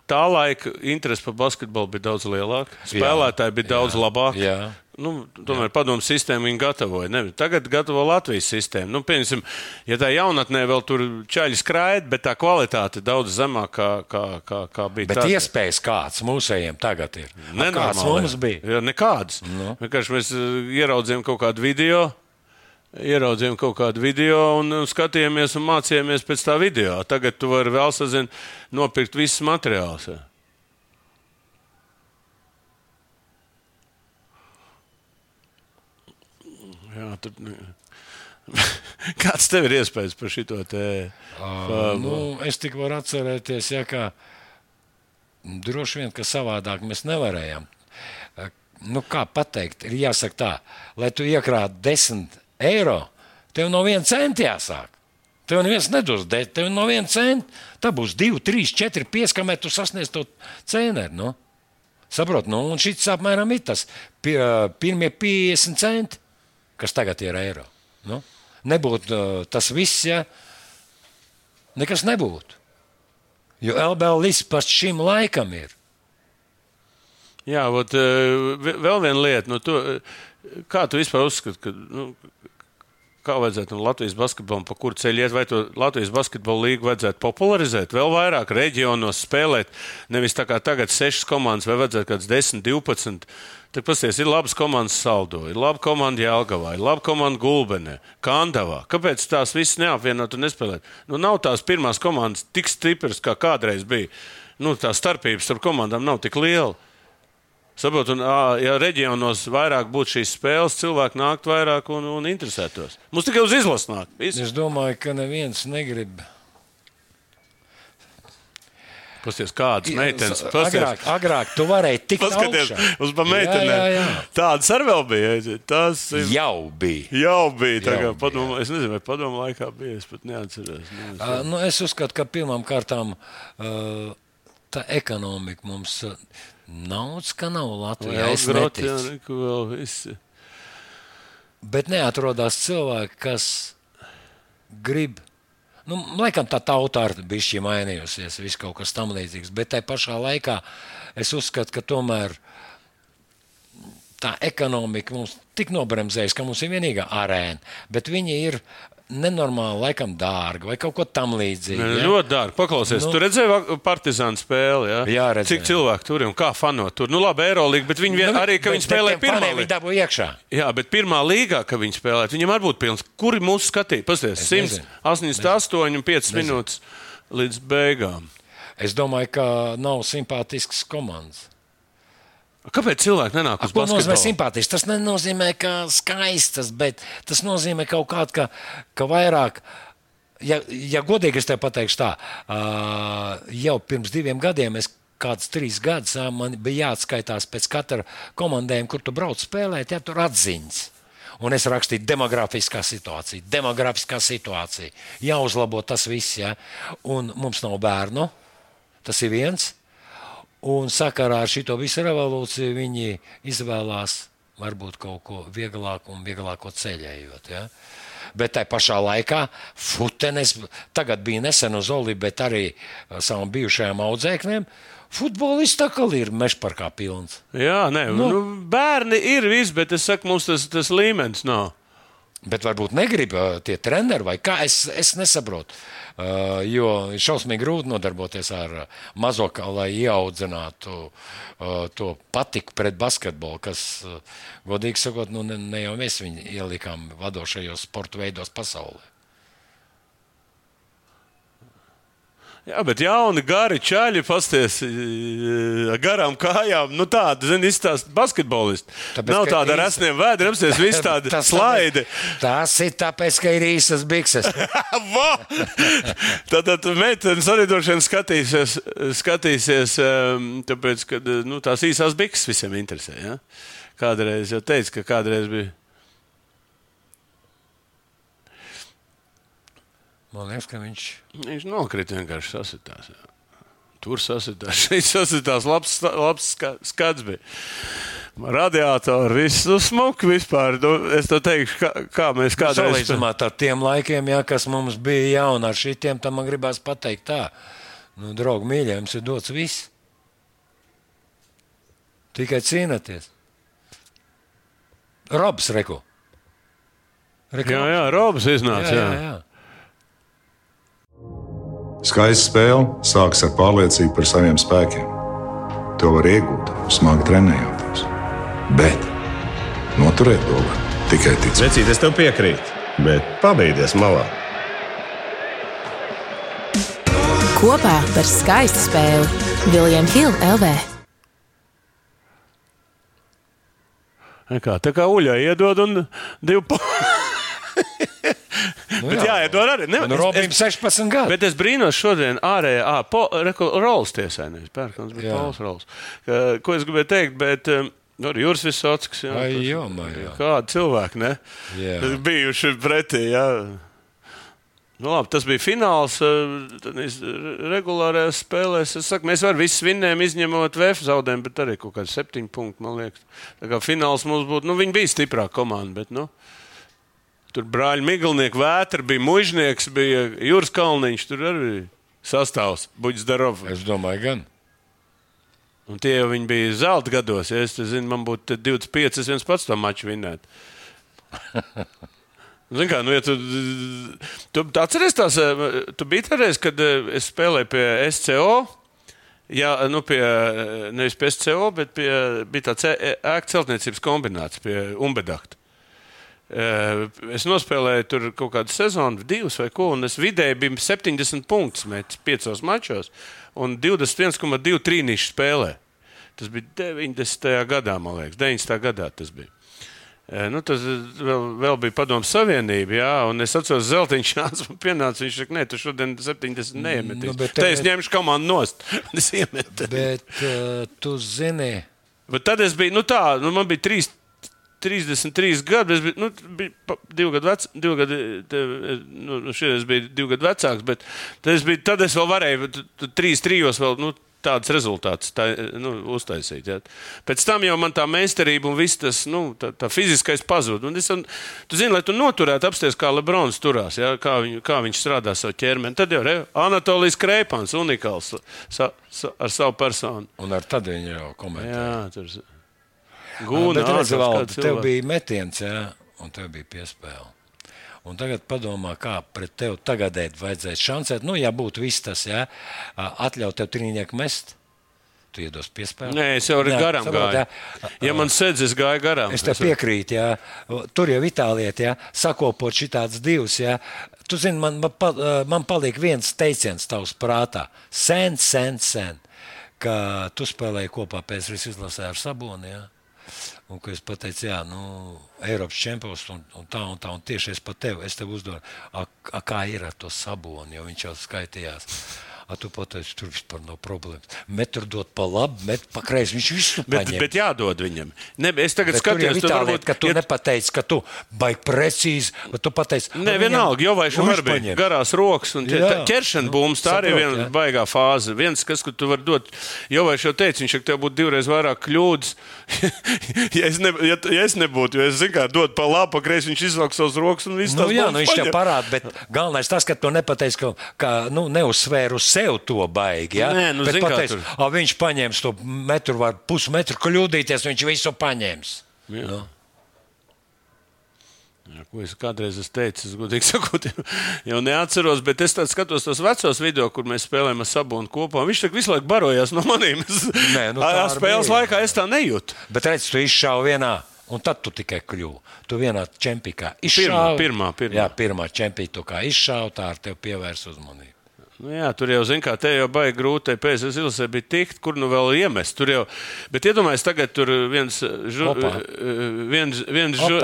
tā laika interese par basketbolu bija daudz lielāka. Spēlētāji bija daudz labāki. Jā. Nu, tomēr padomu sistēmu viņi gatavoja. Ne, tagad gatavo Latvijas sistēmu. Nu, piemēram, ja tā jaunatnē vēl tur čaļi skraida, bet tā kvalitāte daudz zemāka, kā, kā, kā bija. Bet tad. iespējas kāds mūsējiem tagad ir? A, Kāds mums bija? Jā, nekādas. Nu. Vienkārši mēs uh, ieraudzījām kaut kādu video. Ieraudzījām kaut kādu video un skatījāmies un mācījāmies pēc tā video. Tagad tu vari vēl sazin, nopirkt visus materiālus. Jā. Jā, tur... Kāds tev ir iespējas par šo te? Uh, nu, es tik varu atcerēties, ja, ka droši vien, ka savādāk mēs nevarējām. Uh, Nu, kā pateikt, ir jāsaka tā, lai tu iekrātu 10 eiro, tev no viena centa jāsāk. Tev neviens nedos, tev no viena centa. Tā būs 2, 3, 4, 5, kamēr tu sasniedz to cēneri. Nu? Saprot, nu, un šis apmēram ir tas pie, pirmie 50 centi, kas tagad ir eiro. Nu? Nebūtu uh, tas viss, ja nekas nebūtu. Jo LBL līdz pat šim laikam ir. Jā, ot, eh, ve- vēl viena lieta. Nu, tu, eh, kā tu vispār uzskati, ka nu, kā vajadzētu Latvijas basketbolam, pa kuru ceļu iet, vai to Latvijas basketbola līgu vajadzētu popularizēt, vēl vairāk reģionos spēlēt, nevis tā kā tagad sešas komandas, vai vajadzētu kāds 10, 12. Tad pasties, ir labas komandas saldo, ir laba komanda Jālgavā, ir laba komanda Gulbenē, Kandavā. Kāpēc tās visas neapvienot un nespēlēt? Nu, nav tās pirmās komandas tik stipras, kā kādreiz bija. Nu, tā starpības starp komandām nav tik liela. Saprot, un, ā, ja reģionos vairāk būtu šīs spēles, cilvēki nāktu vairāk un, un interesētos. Mums tikai uz izlases nāk. Viss. Es domāju, ka neviens negrib. Pasties, kādas meitenes. Agrāk, Pasties, agrāk tu varēji tikt paskaties augšā. uz meitenēm. Tādas arī vēl bija. Tas ir- Jau bija. jau bija. Tā Jau bija, padomu, es nezinu, vai padomu laikā bija. Es pat neatceros. Es- Uh, nu, es uzskatu, ka pirmām kārtām uh, tā ekonomika mums uh, naudas, ka nav Latvijā. Es neticu. vēl visi. Bet neatrodās cilvēki, kas grib. Nu, laikam tā tauta ir bijusi mainījusies, viss kaut kas tam līdzīgs. Bet tajā pašā laikā es uzskatu, ka tomēr tā ekonomika mums tik nobremzējusi, ka mums ir vienīgā arēna, bet viņi ir nenormāli, laikam, dārgi vai kaut ko tamlīdzīgu. Ne, ja? Ļoti dārgi. Paklausies, Nu. nu, tu redzēji partizānu spēli. Ja? Jā, redzēju. Cik cilvēku tur ir un kā fanot tur? Nu, labi, Eirolandā, bet viņi vien, Nu, arī, ka viņi spēlē pirmā dabū iekšā. Jā, bet pirmā līgā, kad viņi spēlē, viņam arī būtu pilns. Kuri mūsu skatīja? Pasties, nezinu. 188 un 5 minūtes līdz beigām. Es domāju, ka nav simpātisks komandas. Kāpēc cilvēki nenāk uz Ko nozīmē basketbolu? simpātisks? Tas nenozīmē, ka skaistas, bet tas nozīmē kaut kādu, ka, ka vairāk. Ja, ja godīgi es te pateikšu tā, uh, jau pirms diviem gadiem es kādus trīs gadus man bija jāatskaitās pēc katra komandējuma, kur tu brauc spēlēt, ja tur atziņas. Un es rakstīju, demografiskā situācija, demografiskā situācija. Jāuzlabo tas viss, ja. Un mums nav bērnu. Tas ir viens. Un sakarā ar šo visu revolūciju viņi izvēlās varbūt kaut ko vieglāku un vieglāko ceļējot. Ja? Bet tajā pašā laikā futenes, tagad bija nesen uz Oli, bet arī ar savam bijušajām audzēknēm. Futbolists tā kā ir mežparkā pilns. Jā, nē, nu. Nu, bērni ir viss, bet es saku, mums tas, tas līmenis nav. Bet varbūt negrib tie treneri vai kā. Es, es nesaprotu. Jo šausmīgi grūti nodarboties ar mazo, lai ieaudzinātu to patiku pret basketbolu, kas, godīgi sakot, nu, ne, ne jau mēs viņu ielikām vadošajos sporta veidos pasaulē. Jā, bet jauni, gari čaļi, pasties ar garām kājām. Nu, tāda, zini, izstāsta basketbolisti. Tāpēc, Nav tāda ar īs- asniem vēdriem, apsties viss tādi Tas slaidi. Tas ir tāpēc, ka ir īsas bikses. Tad, tad meitenes arī droši vien skatīsies, skatīsies tāpēc, ka nu, tās īsās bikses visiem interesē. Ja? Kādreiz jau teicu, ka kādreiz bija. Man liekas, ka viņš Viņš nokrita vienkārši sasitās. Jā. Tur sasitās, šeit sasitās, labs, labs ska- skats bija. Radiatori, viss nu, smuki vispār. Nu, es to teikšu, kā, kā mēs kādreiz. salīdzināt ar tiem laikiem, jā, kas mums bija jauni, ar šitiem, tam man gribās pateikt tā. Nu, draugi, mīļie, jums ir dots viss. Tikai cīnāties. Robs Reku. Reku. Jā, jā, Robs iznāca. jā, Jā, jā, jā. Skaista spēle sākas ar pārliecību par saviem spēkiem. To var iegūt, smagi trenējoties. Bet noturēt to var tikai ticēt. Vecīt, es tev piekrītu, bet pabeigties malā. Kopā par skaistu spēli Viljams Hilde LV. Kā, tā kā uļā iedod un divu pa... Nu, Bet jā, iedod arī. Ne, Nu, Robim es- 16 gadi. Bet es brīnos šodien ārējā, ah, po, reko, Rols tiesā, nevis Pērkons, bet Jā. Pols Rols. Ko es gribēju teikt, bet um, nu, arī Juris Visockis. Jā, Ai, tas- jo, man, jā. Kādi cilvēki, ne? Jā. Kas Bijuši pretī, jā. Nu, labi, tas bija fināls. eh, Regulārajās spēlēs. Saku, mēs varam visus vinnējām, izņemot VF zaudējumu, bet arī kaut kādi septiņi punkti, man liekas. Tā kā fināls mums būtu, nu, viņi bija stiprāka komanda, bet, nu, tur brāļi Miglnieki, Vētra bija mužnieks, bija Jūras Kalniņš, tur arī sastāvs, Buģis Darovs. Es domāju, gan. Un tie jau viņi bija zelta gados. Ja es zinu, man būtu te 25, es viens pats to maču vinnētu. Zini, kā, nu, ja tu, tu atceries tās, tu biji toreiz, kad eh, es spēlēju pie SCO. Jā, nu pie, eh, nevis pie SCO, bet pie, bija tāds ē- ēku celtniecības kombināts pie Umbedakta. Eh, Es nospēlēju tur kaut kādu sezonu, divas vai ko, un es vidēji biju 70 punktus metis piecos mačos un 21,2 trīnīšu spēlē. Tas bija 90. gadā, man liekas, 90. gadā tas bija. Eh, Nu, tas vēl, vēl bija Padomu Savienība, jā, un es atceros, Zeltiņš nāca un pienāca. Viņš teica, nē, tu šodien 70 neiemetīs. Nu, Nu, bet Te es ņemšu komandu nost. Es iemetu. Bet uh, tu zini, Bet tad es biju, nu tā, nu man bija trīs, 33 gadi. Es biju, nu, biju divi gadi vecs, divi gadi, te, nu, nu šeit biju divi gadi vecāks, bet es, biju, tad es vēl varēju, trīs, trijos vēl, nu, tāds rezultāts tā, nu, uztaisīt. Ja. Pēc tam jau man tā meistarība un viss tas, nu, tā, tā fiziskais pazūd. Un es, un, tu zini, lai tu noturētu apsties, kā Lebrons turās, ja, kā, viņu, kā viņš strādā savu ķermeni. Tad jau ir Anatolijas Kreipans, unikāls sa, sa, ar savu personu. un ar viņi jau komentē. Guna, Bet redz, ārprāts, Valdi, tev bija metiens, jā, un tev bija piespēle. Un tagad padomā, kā pret tevi tagadēt vajadzēs šancēt. Nu, ja būtu viss tas, jā, atļaut tev trīnieku mest, tu iedos piespēli. Nē, es jau arī garām gāju. jā. Ja man sēdz, es gāju garām. Es tev piekrītu, jā. tur jau Itālijā jā, sakopot šitāds divs. Jā. Tu zini, man, man, man paliek viens teiciens tavs prātā. Sen, sen, sen, ka tu spēlēji kopā PSRS izlasē ar Saboni. Jā. Un es pateicu, jā, nu, Eiropas čempions un, un tā un tā, un tieši es pat tevi, es tev uzdodu, a, a, kā ir ar to saboni, jo viņš jau skaitījās. A, tu pateici, tur vispār nav problēmas. Met tur dot pa labi, met pa kreisi. Viņš visu Bet, paņem. bet jādod viņam. Ne, es tagad Bet tur jau skatos, ir tā varbūt- lieta, ka tu ja- ja... nepateici, ka tu baigi precīzi, bet tu pateici, Nē, "Nu, vienalga, jau vai šim nu, viņš bija paņem." garās rokas un ķeršana būms. Tā arī saprot, viena baigā fāze. Viens, kas, ko tu vari dot, jau vai šo teicu, viņš saka, tev būtu divreiz vairāk kļūdas. ja, es ne, ja, ja es nebūtu, jo es zinu, kā dot pa labi, pa kreisi, viņš izvelk savus rokas un viss Nu, jā, nu, viņš tev parāda, bet galvenais tas, ka tu nepateici, ka, ka nu, neuzsvēru sev to baigi. Ja? Nē, nu, bet zini, kā pateici, tur. "A, viņš paņems to metru, var pusmetru kļūdīties, viņš visu paņems. Jā. Nu. Jā, ko es kādreiz esmu teicis, es godīgi sakot, jau, neatceros, bet es skatos tos vecos video, kur mēs spēlējam ar sabunu kopā. Viņš tā visu laiku barojās no maniem. Es, Nē, nu, tā spēles bija. laikā es tā nejūtu. Bet redz, tu izšāvi vienā. Un tad tu tikai kļuvu. Tu vienā čempionā Pirmā, izšāvi. pirmā, pirmā. Jā, pirmā čempionā izšāvi, tā ar tevi pievērs uzmanību. Nu, jā, tur jau, zin, kā te jau baigi grūti, pēc tam izlasē bija tikt, kur nu vēl iemest. Tur jau, bet iedomājieties, tagad tur viens, žu, Opa. viens, viens, žu,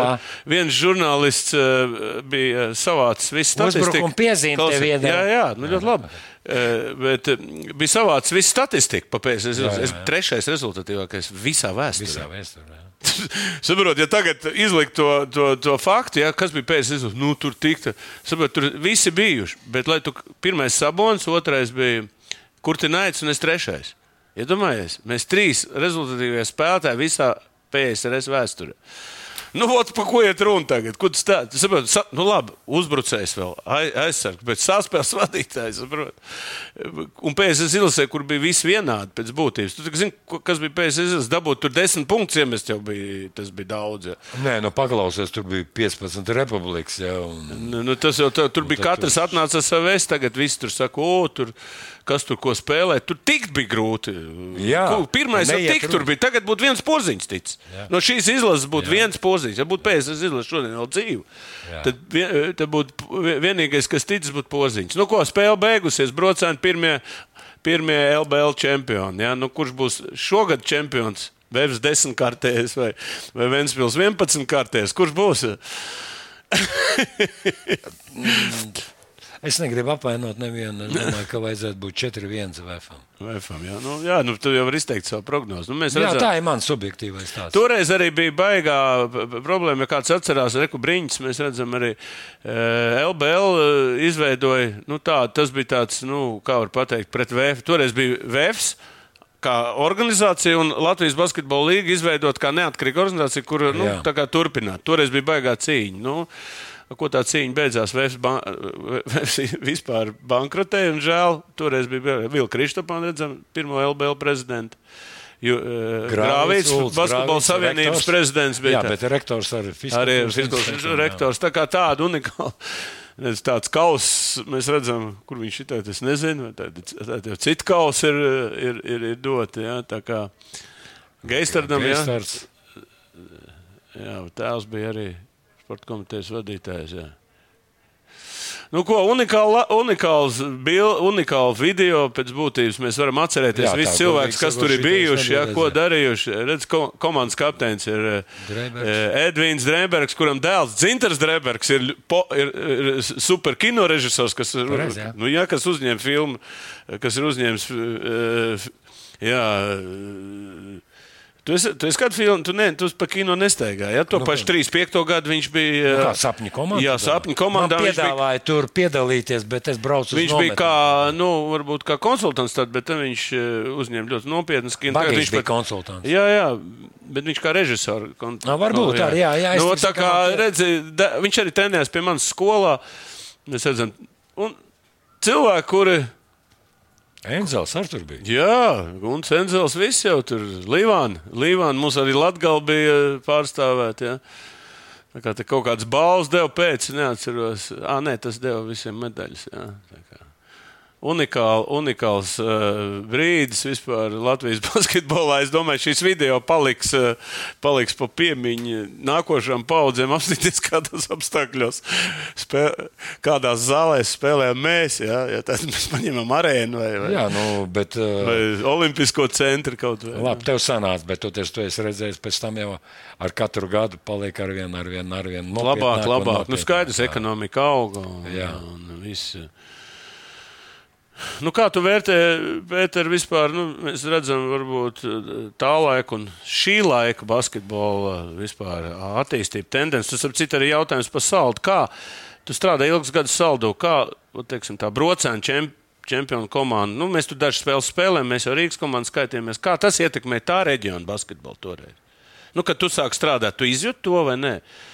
viens žurnālists eh, bija savācis visu statistiku. Uzbrukuma piezīme tev iedeva. Jā, jā, nu ļoti labi. Eh, Bet eh, bija savācis visu statistiku. Es, jā. trešais rezultatīvākais visā vēsturē. Visā vēsturē. Saprotiet, ja tagad izlikt to, to, to faktu, ja, kas bija pēc tam, nu, tur tikta. Saprot, tur visi bijuši. Bet, lai tu pirmais sabons, otrais bija Kurtinaits un es trešais. Iedomājieties, mēs trīs rezultatīvie spēlētāji visā PSRS vēsturē. Nu, ot, pa ko iet runa tagad? Ko tas tāds? Saprot, sa, nu, labi, uzbrucējs vēl, ai- aizsargs, bet saspēles vadītājs, saprot. Un PSS izlasē, kur bija viss vienādi pēc būtības. Tu zini, kas bija PSS izlasē, dabūt tur desmit punktus, ja mēs jau bija, tas bija daudz. Ja. Nē, nu paklausies, tur bija 15 republikas. Ja, un... Nu, nu, tas jau tā, tur bija katrs atnāca vēstu, tagad viss tur saka, o, tur, kas tur ko spēlē. Tur tikt bija grūti. Jā, Pirmais jau runa. tur bija. Tagad būtu viens porziņš tic. No šīs izlases būtu Jā. viens porziņš. Ja būtu PSS izlase šodien vēl dzīve, Jā. tad, vien, tad būtu vi- vienīgais, kas tic, būtu porziņš. Nu, ko spēle beigusies, brocēni pirmie, pirmie LBL čempioni. Ja? Nu, kurš būs šogad čempions? Vēvs desmit kārtēs vai, vai Ventspils 11 kārtēs. Kurš būs? Es negribu apvainot nevienu. Es domāju, ka vajadzētu būt 4-1 VFam. VFam, jā, nu, jā nu, tu jau vari izteikt savu prognozi. Nu, mēs Jā, redzam, tā ir mans subjektīvais stāsts. Toreiz arī bija baigā problēma, ja kāds atcerās Reku Brīņķis. Mēs redzam, arī e, LBL e, izveidoja, nu tā, tas bija tāds, nu, kā var pateikt, pret VF. Toreiz bija VFs. Kā organizācija un Latvijas Basketbola līnija izveidot kā neatkarīga organizācija, kur nu, turpināt. Toreiz bija baigā cīņa. Nu, Ko tā cīņa beidzās? Vēfs ban vispār bankrotēja, un žēl, toreiz bija Vilka Kristopāna, redzam, pirmo LBL prezidentu. Ju- eh, Grāvīts, Grāvīts, savienības rektors. prezidents bija. Jā, tā. bet rektors arī Arī fizikāls fiziskais rektors. Tā kā tāda unikāla. Tāds kauss mēs redzam, kur viņš ir. Es nezinu, vai tāda, tāda cita kausa ir, ir, ir, ir dota. Jā, tā kā Geistardam, Geistards. jā, tēvs bija arī sporta komitejas vadītājs. Jā. Nu, ko, unikāla, unikāls, bil, unikāla video pēc būtības. Mēs varam atcerēties Jā, visus cilvēkus, kas tur ir bijuši, jā, ko darījuši. Redz, ko, komandas kapteinis ir eh, Dreibergs. eh, Edvīns Drebergs, kuram dēls Dzinters Drebergs ir, po, ir, ir super kino režisors, kas, ir, Pareizi, jā. nu, jā, kas uzņēma filmu, kas ir uzņēmis. eh, Jā, eh, Tu esi, tu esi kādu filmu, tu, ne, tu pa kino nestaigāji. Ja? To nu, pašu 35. gadu viņš bija. Nu, kā sapņu komandā? Jā, sapņu komandā. Man viņš bija- piedāvāja tur piedalīties, bet es braucu uz Viņš bija kā, nu, varbūt kā konsultants, tad, bet tad viņš eh, uzņēma ļoti nopietnas kino. Tagad bija konsultants. Jā, jā, bet viņš kā režisors. Kon... Nā, varbūt arī, jā, jā, es nu, tik tā kā, jā. redzi, da, viņš arī trenējās pie manas skolā. Mēs redzam, un cilvēki, kuri Enzels ar tur bija. Jā, un Cenzels viss jau tur Līvāna. Līvāna mums arī Latgal bija pārstāvēt. Ja. Tā kā kaut kāds balvas deva pēc, neatceros. Ā, nē, tas deva visiem medaļas. Jā. Unikāl, unikāls uh, brīdis vispār Latvijas basketbolā. Es domāju, šīs video paliks, uh, paliks pa piemiņu nākošām paudzēm, apstīties kādos apstākļos, spē, kādās zālēs spēlējam mēs. Ja, ja tad mēs paņemam arēnu vai, vai, Jā, nu, bet. Uh, vai Olimpisko centru kaut vai. Labi, tev sanāca, bet tu, tu esi redzējis, pēc tam jau ar katru gadu paliek ar vienu, ar vienu, ar vienu. Labāk, labāk. Nu, skaidrs, ekonomika auga. Un, Jā. un viss. Nu, kā tu vērtē, Pēter, vispār? Nu, mēs redzam, varbūt tā laika un šī laika basketbola vispār attīstību tendenci. Tas, ap citu, arī jautājums par saldu. Kā tu strādāji ilgus gadus saldu? Kā, teiksim, tā brocēna čempiona? Čempionu komandu. Nu, mēs tur dažas spēles spēlējam, mēs jau Rīgas komandā skaitījāmies. Kā tas ietekmē tā reģiona basketbolu toreiz? Nu, kad tu sāk strādāt, tu izjūti to vai nē? Uh,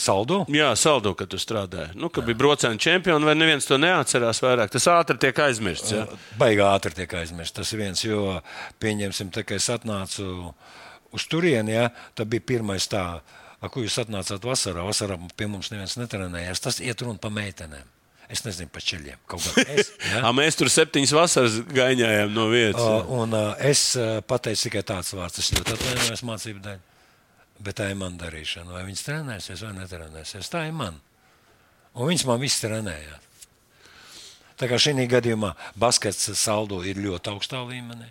saldu? Jā, saldu, kad tu strādāji. Nu, kad bija brocēna čempiona, vai neviens to neatcerās vairāk. Tas ātri tiek aizmirsts. Jā. Baigā ātri tiek aizmirsts. Tas viens, jo, pieņemsim, tā, kad es atnācu uz turieni, ja, tad bija pirmais tā, ar ko jūs atnācāt vasarā. Vasarā pie mums neviens netrenējās. Tas iet runa pa meitenēm. Es nezinu par ceļiem. Ja? Mēs tur septiņas vasaras gaiņājām no vietas. Uh, un, uh, es uh, pateicu tikai tāds vārds, es ļoti atvainojos mācību dēļ. Bet tā ir mana darīšana. Vai viņas trenēsies vai netrenēsies? Tā ir man. Un viņas man viss trenējās. Tā kā šī gadījumā baskets saldo ir ļoti augstā līmenī.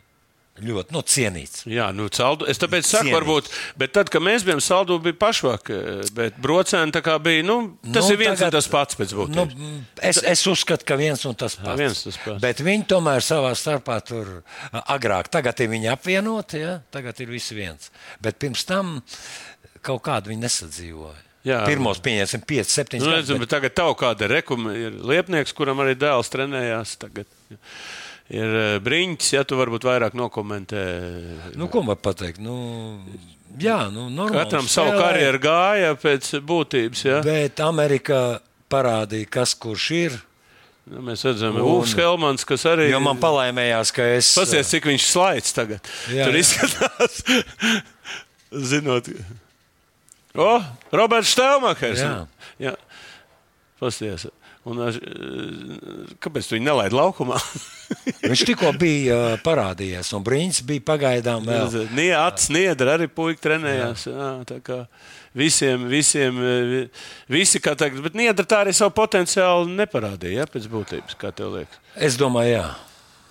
Ļoti nu, cienīts. Jā, nu, saldu, es tāpēc saku, Cienīts. varbūt, bet tad, kad mēs bijām saldu, bija pašvāk, bet brocēni tā kā bija, nu, tas Nu, ir viens tagad- un tas pats pēc būtības. Nu, es, es uzskatu, ka viens un tas pats. viens tas pats. Bet viņi tomēr savā starpā tur agrāk, tagad ir viņi apvienoti, ja? tagad ir visi viens. Bet pirms tam kaut kādu viņi nesadzīvoja. Jā. Pirmos pieņemsim 5, 7 Nu, nezinu, bet tagad tev kāda rekuma ir liepnieks, kuram arī dēls trenējās. Tagad ir eh, briņķis, ja tu varbūt vairāk nokomentē. Nu, ko man pateikt? Nu, jā, nu, normāli Katram savu karjeru gāja pēc būtības. Ja? Bet Amerika parādīja, kas kurš ir. Nu, mēs redzam, ka Ulfs Helmans, kas arī Jo man palaimējās, ka es. Pasies, cik viņš slaids tagad. Jā, Tur jā. izskatās, zinot, o, Roberts Stelmakers. Jā. jā. Pasies. Un, ar- kāpēc tu viņu nelaidi laukumā? Viņš tikko bija uh, parādījies, un Brīsīs bija pagaidām vēl. Nie, Ats, Niedra arī puika trenējās. Jā, tā kā visiem, visiem, eh, vi- visi, kā tagad, bet Niedra tā arī savu potenciālu neparādīja, ja, pēc būtības, kā tev liekas. Es domāju, jā.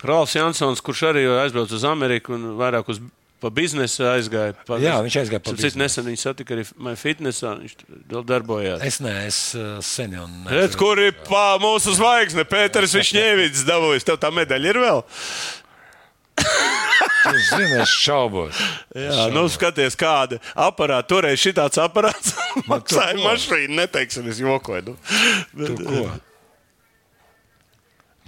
Rāls Jansons, kurš arī aizbrauca uz Ameriku un vairāk uz pa biznesu aizgāja. Pa, Jā, viņš aizgāja pa biznesu. Nesen viņš satika arī My Fitnessā, viņš vēl darbojās. Es nē, es uh, sen jau Redz, kur ir pā, mūsu zvaigzne, Pēters Višņēvits dabūjis. Tev tā medaļa ir vēl? Es zinu, es šaubos. Jā, nu skaties, kāda aparāta. Toreiz šī tāds aparāts maksāja mašīnu, neteiksim, es jokoju. Nu. Tu ko?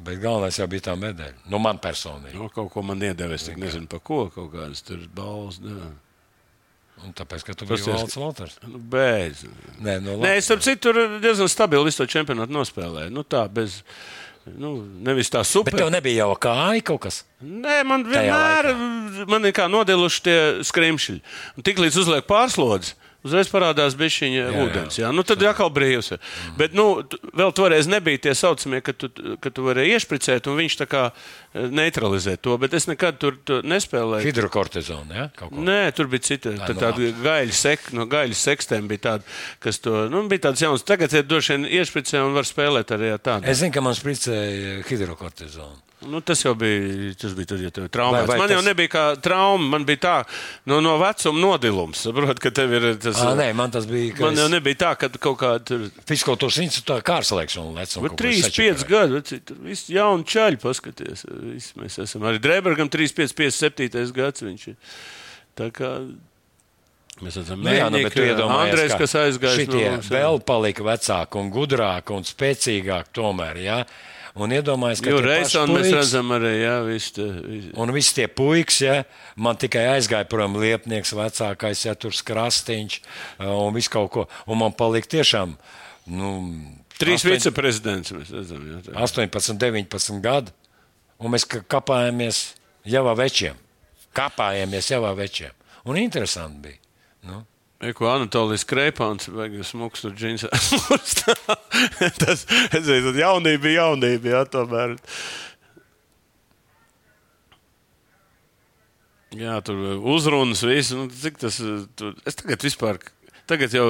Bet galvenais jau bija tā medaļa. Nu, man personīgi. Nu, kaut ko man iedeva, es nezinu par ko, kaut kādas tur balvas. Un tāpēc, ka tu biji Valds Valters. Nu, bez. Nē, nu, Nē, es starp citu diezgan stabili visu to čempionātu nospēlēju. Nu, tā, bez, nu, nevis tā Bet super. tev nebija jau kāja kaut kas. Nē, man vienmēr man ir kā nodiluši tie skrimšļi. Un tik līdz uzliek pārslodzes. Uzreiz parādās bišķiņa jā. ūdens. Jā. Nu, tad atkal brīvs. ir. Bet nu, vēl toreiz nebija tie saucamie, ka tu, ka tu varēji iešpricēt, un viņš tā kā eh, neutralizē to. Bet es nekad tur, tur nespēlēju. Hidrokortizona. Ja? kaut ko. Nē, tur bija cita. Tā, nu tāda gaļa sek, no gaļas sekstēm bija tāda, kas to nu, bija tāds jauns. Tagad ir droši vien iešpricē un var spēlēt arī ar tādu. Es zinu, ka man spricēja hidrokortizonu. Nu, tas jau bija, tas bija tad, ja tev. Vai- vai Man tas... jau nebija kā trauma, man bija tā, no, no vecuma nodilums. Saprot, ka tev ir tas. Ah, nē, man tas bija. man jau es nebija tā, ka kaut kāda tur. Fiziskultūras institūtā lec. un Bet kaut ko 3, 5 sačakarēju. gadi, veci, tur viss jauni čaļi, paskaties. Visi mēs esam arī Drebergam 3, 5, 5, 7 gads. Viņš ir. Tā kā mēs esam Nu, jā, nu, bet Andrejs, ka kas aizgājis šitie no mums. jā. vēl palika vecāki un gudrāki un spēcīgāki tomēr. Ja? Un iedomājieties, ka Jo tie paši reizē mēs redzam arī, jā, visu. te- visu. Un visi tie puikas, ja, man tikai aizgāja prom liepnieks, vecākais, ja tur skrastiņš uh, un viss kaut ko. Un man palika tiešām nu, Trīs astoņ- viceprezidents mēs redzam. Jā, tā. 18, 19 gadi. un mēs kapājāmies jau večiem. Kapājāmies jau večiem. Un interesanti bija. Nu, Eko Anatolijas Kreipāns, vai smūgs tur džins. Tas, es teicu, jaunība bija jaunība, jā, tomēr. Jā, tur uzrunas, viss. Nu, cik tas, tur, es tagad vispār. Tagad jau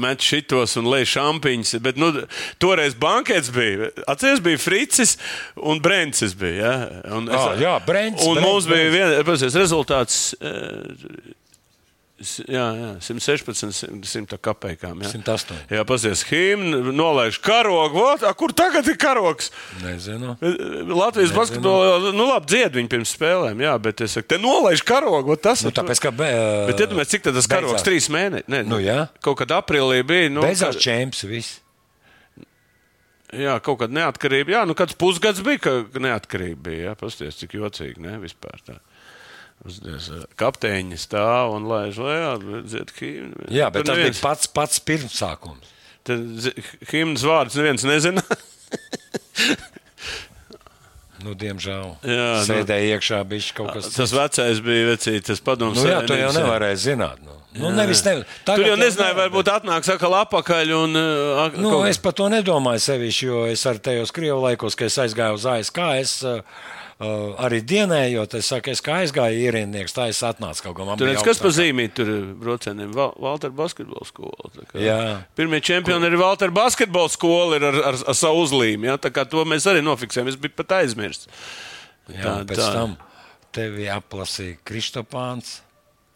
met šitos un lej šampiņus, bet nu, toreiz bankets bija. Atcerieties, bija Fricis un. Bija, ja? un Ah, jā, Brents, Un Brents, mums bija Brents. viens pasies, rezultāts. Eh, Jā, jā, 116, 100 kapekām. Jā, 108. jā pasies himnu, nolaiž karogu. Vot, a, kur tagad ir karogs? nezinu. Latvijas basketbolā, nu labi, dzied viņi pirms spēlēm, jā, bet es saku, te nolaiž karogu. vot Tas Nu, tāpēc, ka be, Bet iedomājieties, cik tas karogs trīs mēneši? Ne, Nu, jā. Kaut kad aprīlī bija. Nu, beidzās čempions. Viss. Jā, kaut kāda neatkarība. Jā, nu kāds pusgads bija, ka neatkarība bija. Jā, pasties, cik jocīgi, ne, vispār tā. Uzdies, kapteiņi stāv un laiž lejā. Jā, bet Tur tas bija neviens- pats, pats pirmsākums. Tad himnas vārdus neviens nezina. Nu, diemžēl. Jā, nu. Sēdēja iekšā bija kaut kas tas vecais bija vecīt, tas padoms. Nu, jā, to jau jā. nevarēja zināt. Nu, nu, nevis, ne, Tur jau nezināja, nevar, varbūt atnāks atkal apakaļ. Un, uh, ak- Nu, es par to nedomāju sevišķi, jo es arī tajos krievu laikos, kad es aizgāju uz ASK, es uh, uh, arī dienējot, es saku, es kā aizgāju ierindnieks, tā es atnācu kaut kam. Tur redz, kas pazīmē tur braucieniem, Valter basketbola skola. Jā. Pirmie čempioni ir Valter basketbola skola ar, ar, ar, ar savu uzlīmi. Ja? Tā kā to mēs arī nofiksējam. Es biju pat aizmirsts. Jā, Tā- pēc tā. tam tevi aplasīja Kristopāns.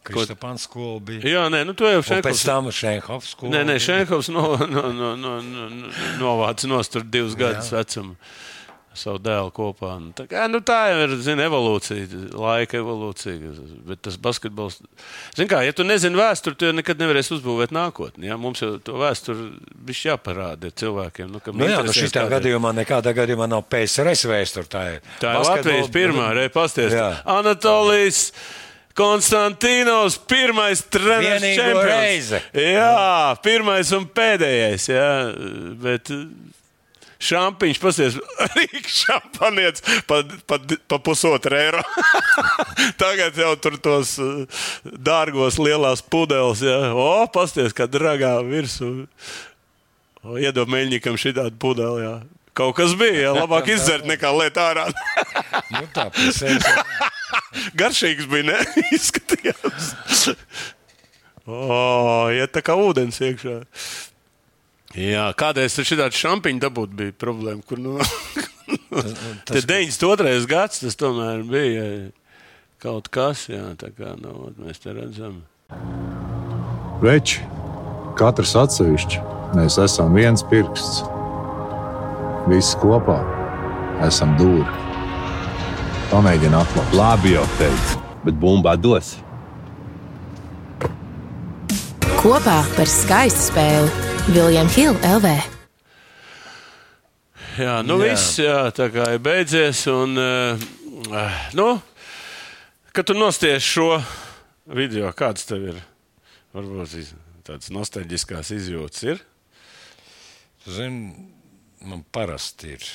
Kristopāns skola bija. Jā, nē, nu to jau Un pēc Šenkovs. tam Šenhovs skola. Nē, nē, Šenkovs no, no, no, no, no, novāca nost tur divus gadus vecumu. Savu dēlu kopā. Nu, Tā, kā, nu, tā jau ir zina, evolūcija, laika evolūcija. Bet tas basketbols. Kā, ja tu nezini vēsturi, tu nekad nevarēsi uzbūvēt nākotni. Ja? Mums jau to vēsturi bija jāparāda cilvēkiem. Nu, Nu, jā, nu šitā kādreiz. gadījumā nekādā gadījumā nav PSRS vēsture. Tā ir, Tā ir Latvijas pirmā reize. Anatolijas Konstantīnos, pirmais reizi. Jā, pirmais un pēdējais. Jā, bet šāpiņš pasies Rīgas šampanietis pa, pa, pa pusotru eiro. Tagad jau tur tos uh, dārgos lielās pudeles. Jā. O, pasties, kā dragā virsū. Mēģiniekam šī tādu pudeli. Jā. Kaut kas bija, jā, labāk izdzert nekā liet ārā. Nu, tā. Garšīgs bija, ne? Izskatījās. O, ja tā kā ūdens iekšā. Jā, kādreiz tur šī tāda šampiņa dabūt bija problēma, kur nu. Tas 92. gads tas tomēr bija kaut kas, jā, tā kā nu, mēs te redzam. Veči, katrs atsevišķi, mēs esam viens pirksts. Visi kopā esam dūri. Pamēģini atklāt. Labi jau teicu, bet bumbā dos. Kopā par skaistu spēli Viljams Hilde LV. Jā, nu jā. viss, jā, tā kā ir beidzies. Un, uh, nu, kad tu nosties šo video, kāds tev ir? Varbūt tādas nostalģiskās izjūtas ir. Zini, man parasti ir.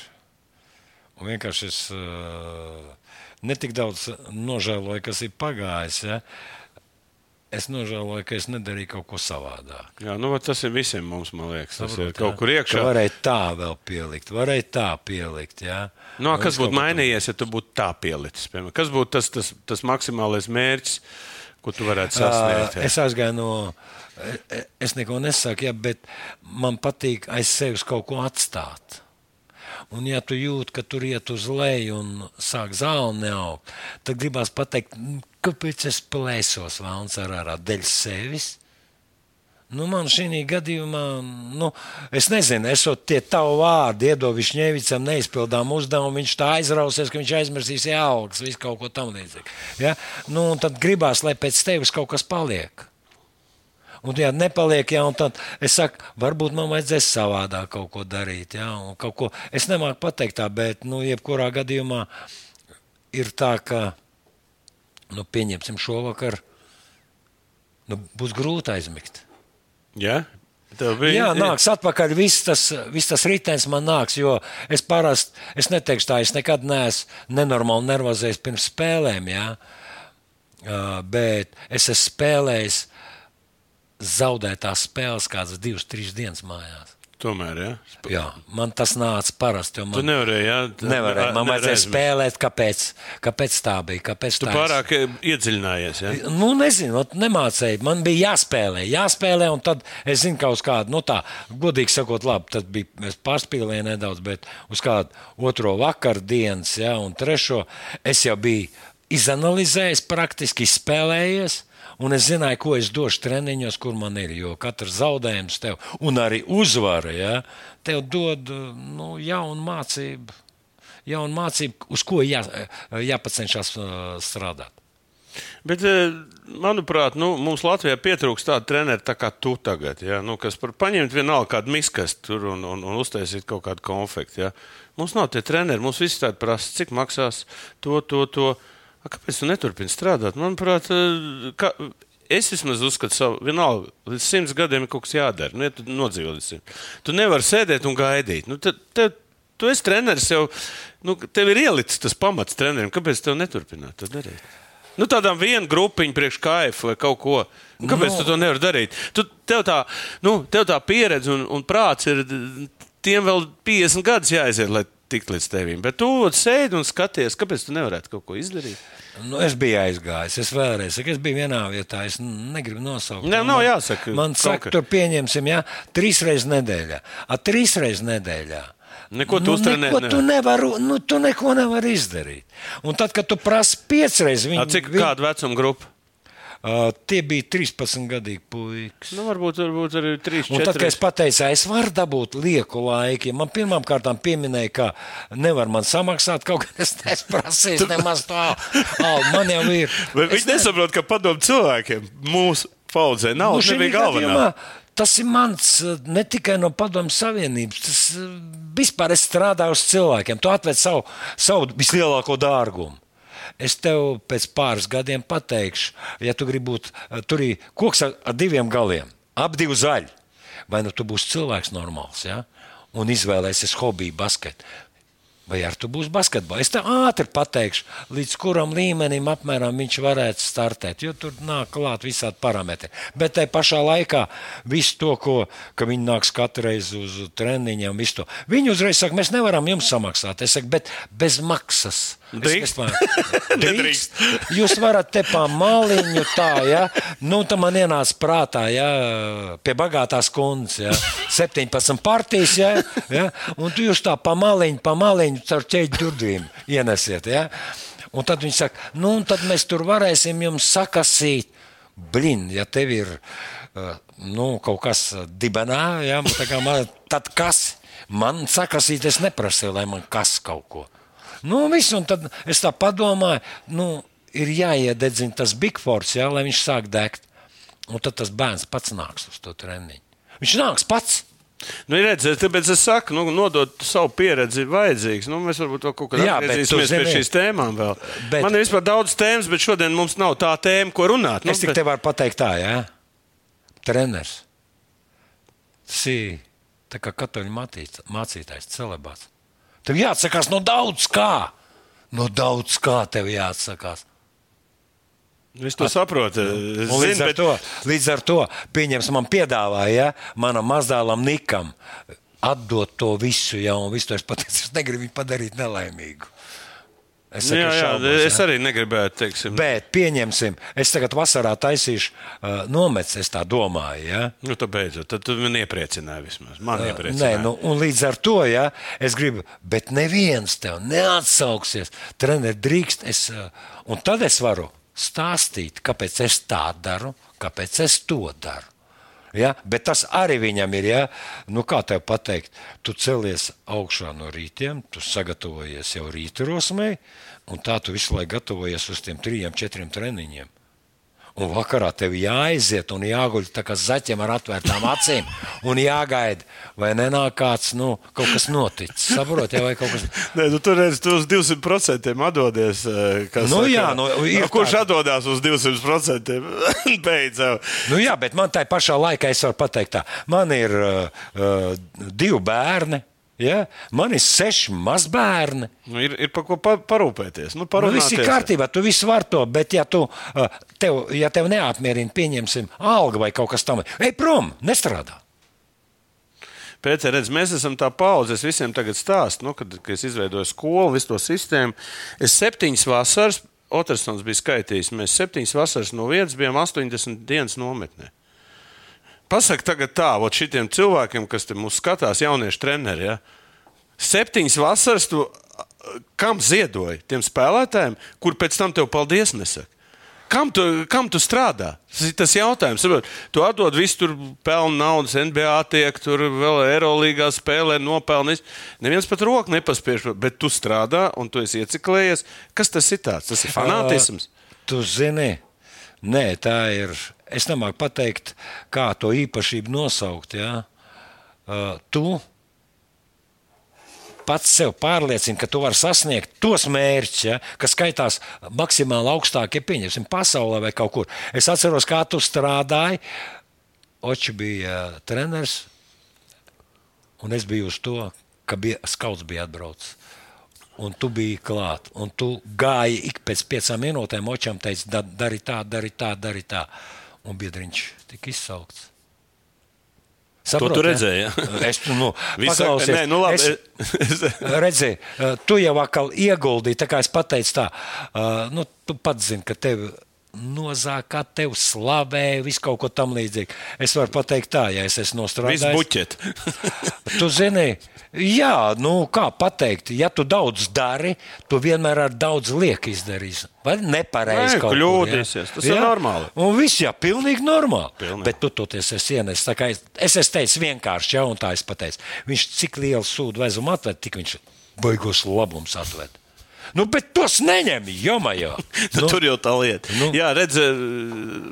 Un vienkārši es uh, netik daudz nožēloju, kas ir pagājis. Ja? Es nožēloju, ka es nedarīju kaut ko savādāk. Jā, nu, tas ir visiem mums, man liekas. Tas ir Saproti, kaut ja? kur Ka iekšā. Varēja tā vēl pielikt, varēja tā pielikt. Ja? Nu, Un kas būtu mainījies, ja tu būtu tā pielicis? Piemēram? Kas būtu tas, tas, tas maksimālais mērķis, ko tu varētu sasniegt? Uh, es aizgāju no. e- e- Es neko nesaku, ja, bet man patīk aiz sevis kaut ko atstāt. Un, ja tu jūti, ka tur iet uz leju un sāk zāle neaugt, tad gribās pateikt, "Nu, kāpēc es plēsos vēlams ar ārā dēļ sevis. Nu, man šī gadījumā, nu, es nezinu, esot tie tavi vārdi, iedod Višņevicam neizpildām uzdevumu, viņš tā aizrausies, ka viņš aizmirsīs algas, visu kaut ko tam līdzīgu. Ja? Nu, tad gribās, lai pēc tevis kaut kas paliek. Un, ja nepaliek, ja, tad es saku, varbūt man vajadzēs savādāk kaut ko darīt. Ja, kaut ko, es nemāku pateikt tā, bet, nu, jebkurā gadījumā ir tā, ka, nu, pieņemsim šovakar, nu, būs grūti aizmigt. Ja? Bija- Jā, nāks atpakaļ. Viss tas, viss tas ritenis man nāks, jo es parasti, es neteikšu tā, es nekad neesmu nenormāli nervozējis pirms spēlēm, jā. Uh, bet es esmu spēlējis zaudētās spēles kādas divas, trīs dienas mājās. Tomēr, jā. Jā, man tas nāca parasti. jo Tu Man, nevarēji, jā. nevarēja, man vajadzēja spēlēt, kāpēc, kāpēc tā bija. Kāpēc Tu tā es- pārāk eh, iedziļinājies, jā. Nu, nezinu, ot, nemācīju. Man bija jāspēlē, jāspēlē, un tad es zinu, ka uz kādu, nu tā, godīgi sakot, labi, tad bija, es pārspīlēju nedaudz, bet uz kādu otro vakaru dienas, ja, un trešo es jau biju izanalizējis, praktiski izspēlējies. Un es zināju, ko es došu treniņos, kur man ir. Jo katrs zaudējums tev, un arī uzvara, ja, tev dod nu, jaunu mācību, jaunu mācību, uz ko jā, jāpacenšas uh, strādāt. Bet, eh, manuprāt, nu, mums Latvijā pietrūkst tādu treneru tā kā tu tagad, ja? nu, kas par paņemt vienalga kādu miskastu tur un, un, un uztaisīt kaut kādu konfektu. Ja? Mums nav tie treneri, mums viss tādi prasa, cik maksās to, to, to. Kāpēc tu neturpini strādāt? Manuprāt, eh, ka, es vismaz uzskatu, ka vienalga līdz simts gadiem ir kaut kas jādara. Nu, ja tu nodzīvo līdz simt. Tu nevari sēdēt un gaidīt. Nu, tad, tev, tu esi treneris jau, nu, tev ir ielicis tas pamats trenerim. Kāpēc tev neturpināt to darīt? Nu, tādām vienu grupiņu priekš kaifu vai kaut ko. Nu, Kāpēc no. tu to nevari darīt? Tu, tev, tā, nu, tev tā pieredze un, un prāts ir, tiem vēl 50 gadus jāaiziet, lai tiktu līdz tevim. Bet tu sēdi un skaties, kāpēc tu nevarētu kaut ko izdarīt. Nu, es biju aizgājis. Es vēlreiz saku, es biju vienā vietā. Es negribu nosaukt. Ne, nav jāsaka. Man saka, tur pieņemsim, jā, trīs reizes nedēļā. A, trīs reizes nedēļā. Neko tu uztrenēt neko tu nevari, nu, tu neko nevari izdarīt. Un tad, kad tu prasi piecreiz, viņi, Cik viņi, kāda vecuma grupa? Uh, tie bija 13 gadīgi puikas. Nu, varbūt, varbūt arī 3, Un tad, 4. kad es pateicu, es varu dabūt lieku laiku, man pirmām kārtām pieminēja, ka nevar man samaksāt kaut ko, es neesmu prasījis nemaz tā. Al, man jau ir. Viņi nesaprot, ka padomu cilvēkiem mūsu paudzē nav Nu, šī galvenā? Tas ir mans ne tikai no padomju savienības, tas vispār es strādāju uz cilvēkiem. Tu atved savu, savu vislielāko dārgumu. Es tev pēc pāris gadiem pateikšu, ja tu gribi būt eh, tur ir koks ar, ar diviem galiem, ap divu zaļu. Vai nu tu būsi cilvēks normāls, ja? un izvēlēsies hobiju basketu. Vai ar to būs basketbols? Es tev ātri pateikšu, līdz kuram līmenim apmēram viņš varētu startēt, jo tur nāk klāt visādi parametri. Bet tajā pašā laikā visu to, ko ka viņi nāks katru reizi uz treniņiem, visu to. Viņi uzreiz saka, mēs nevaram jums samaksāt. Es saku, bet bez maksas. Drīkst? domāju, Drīkst. Jūs varat te pa maliņu tā, ja? Nu, tā man ienāca prātā, ja? Pie bagātās kundzes, ja? 17 partijas, ja? ja? Un tu jūs tā pa maliņu, pa maliņu caur ķēļu durvīm ienesiet, ja? Un tad viņi saka, nu, un tad mēs tur varēsim jums sakasīt. Blin, ja tev ir uh, nu, kaut kas dibenā, ja? tā kā man, tad kas? Man sakasīt, es neprasīju, lai man kas kaut ko. Nu, viss, un tad es tā padomāju, nu, ir jāiededzina tas Bigfords, jā, lai viņš sāk degt. Un tad tas bērns pats nāks uz to treniņu. Viņš nāks pats. Nu, redziet, tāpēc es saku, nu, nodot savu pieredzi ir vajadzīgs. Nu, mēs varbūt kaut kādā veidā atgriezīsimies pie šīs tēmām. Vēl. Bet-. Man ir vispār daudz tēmas, bet šodien mums nav tā tēma, ko runāt. Nu, es tikai bet... te varu pateikt, tā, jā, treneris. Tas ir kā katoļu mācītājs celebāts. Tev jāatsakās no daudz kā. No daudz kā tev jāatsakās. Es to saprotu. Es Un līdz, zinu, ar bet... to, līdz ar to, pieņems, man piedāvāja ja, manam mazdēlam Nikam atdot to visu, ja, un visu es pateicu, es negribu viņu padarīt nelaimīgu. Es, Nu, jā, jā, šaubos, es arī negribētu, teiksim, Bet, pieņemsim, es tagad vasarā taisīšu uh, nomets, es tā domāju. Ja? nu, tā beidzot. Tad man iepriecināji vismaz. Man Nē, iepriecināja. nu, un līdz ar to ja, es gribu, bet neviens tev neatsauksies. Treneris drīkst, es, uh, un tad es varu stāstīt, kāpēc es tā daru, kāpēc es to daru. Ja? Bet tas arī viņam ir. Ja? Nu, kā tev pateikt, tu celies augšā no rītiem, tu sagatavojies jau rīta rosmei, un tā tu visu laiku gatavojies uz tiem trijiem, četriem treniņiem. Un vakarā tev jāaiziet un jāguļ tā kā zaķiem ar atvērtām acīm. Un jāgaida, vai nenāk kāds, nu, kaut kas noticis. Saprot, ja vai kaut kas. Nē, nu, tur redz, tu uz 200% atdodies. eh, Nu saka, jā, nu, ir kurš tā. atdodas uz 200%? Beidzot. Nu, jā, bet man tā pašā laikā es varu pateikt, tā, man ir uh, uh, divi bērni. Ja? Man ir seši mazbērni. Nu, ir, ir par ko pa, parūpēties. Nu, Nu, viss ir kārtībā, tu viss vari to, bet, ja tu tev, ja tev neapmierina, pieņemsim, alga vai kaut kas tamlīdzīgs, ej prom, nestrādā. Pēc tam, mēs esam tā paudze. Es visiem tagad stāstu, nu, kad, kad es izveidoju skolu, visu to sistēmu. Es septiņas vasaras, Otrasons bija skaitījis, mēs septiņas vasaras no vietas bijām 80 dienas nometnē. Pasaka tagad tā, ot šitiem cilvēkiem, kas te mūs skatās, jauniešu treneri, ja? septiņas vasaras tu kam ziedoji? Tiem spēlētājiem, kur pēc tam tev paldies nesaka. Kam tu, kam tu strādā? Tas ir tas jautājums. Tu atdod visu, tur pelnu naudas, NBA tiek, tur vēl Eirolandā spēlē, nopelnījis. Neviens pat roku nepaspiež, bet tu strādā un tu esi ieciklējies. Kas tas ir tāds? Tas ir fanātisms. Uh, tu zini, nē, tā ir. Es nemāku pateikt, kā to īpašību nosaukt. Ja? Uh, tu pats sev pārliecini, ka tu vari sasniegt tos mērķus, ja, kas skaitās maksimāli augstākie, pieņemsim, pasaulē vai kaut kur. Es atceros, kā tu strādāji. Oči bija uh, treneris, un es biju uz to, ka bija, skauts bija atbraucis. Un tu biji klāt, un tu gāji ik pēc piecām minūtēm, očām teici, da, dari tā, dari tā, dari tā. Un biedriņš tika izsaukts. To tu redzēji, ja? Es nu, Visi saka, paklausies. nē, nu labi. Es, redzi, eh, tu jau atkal ieguldīji, tā kā es pateicu, tā, nu, tu pats zini, ka tev nozāk, kā tev slavē, visu kaut ko tam līdzīgu. Es varu pateikt tā, ja es esmu Viss nostrādājis. buķet. Tu zini, jā, nu, kā pateikt, ja tu daudz dari, tu vienmēr ar daudz lieku izdarīsi. Vai nepareizi kur, kļūdīsies, tas ir normāli. Un viss, jā, pilnīgi normāli. Pilnīgi. Bet tu toties esi ienesis. Tā kā Es, es esmu teicis vienkārši, jā, un tā es pateicu. Viņš cik lielu sūdu vezumu atved, tik viņš baigos labums atved. Nu, bet tos neņem, jomajā. Nu, tur jau tā lieta. nu. Nu. Jā, redz, eh,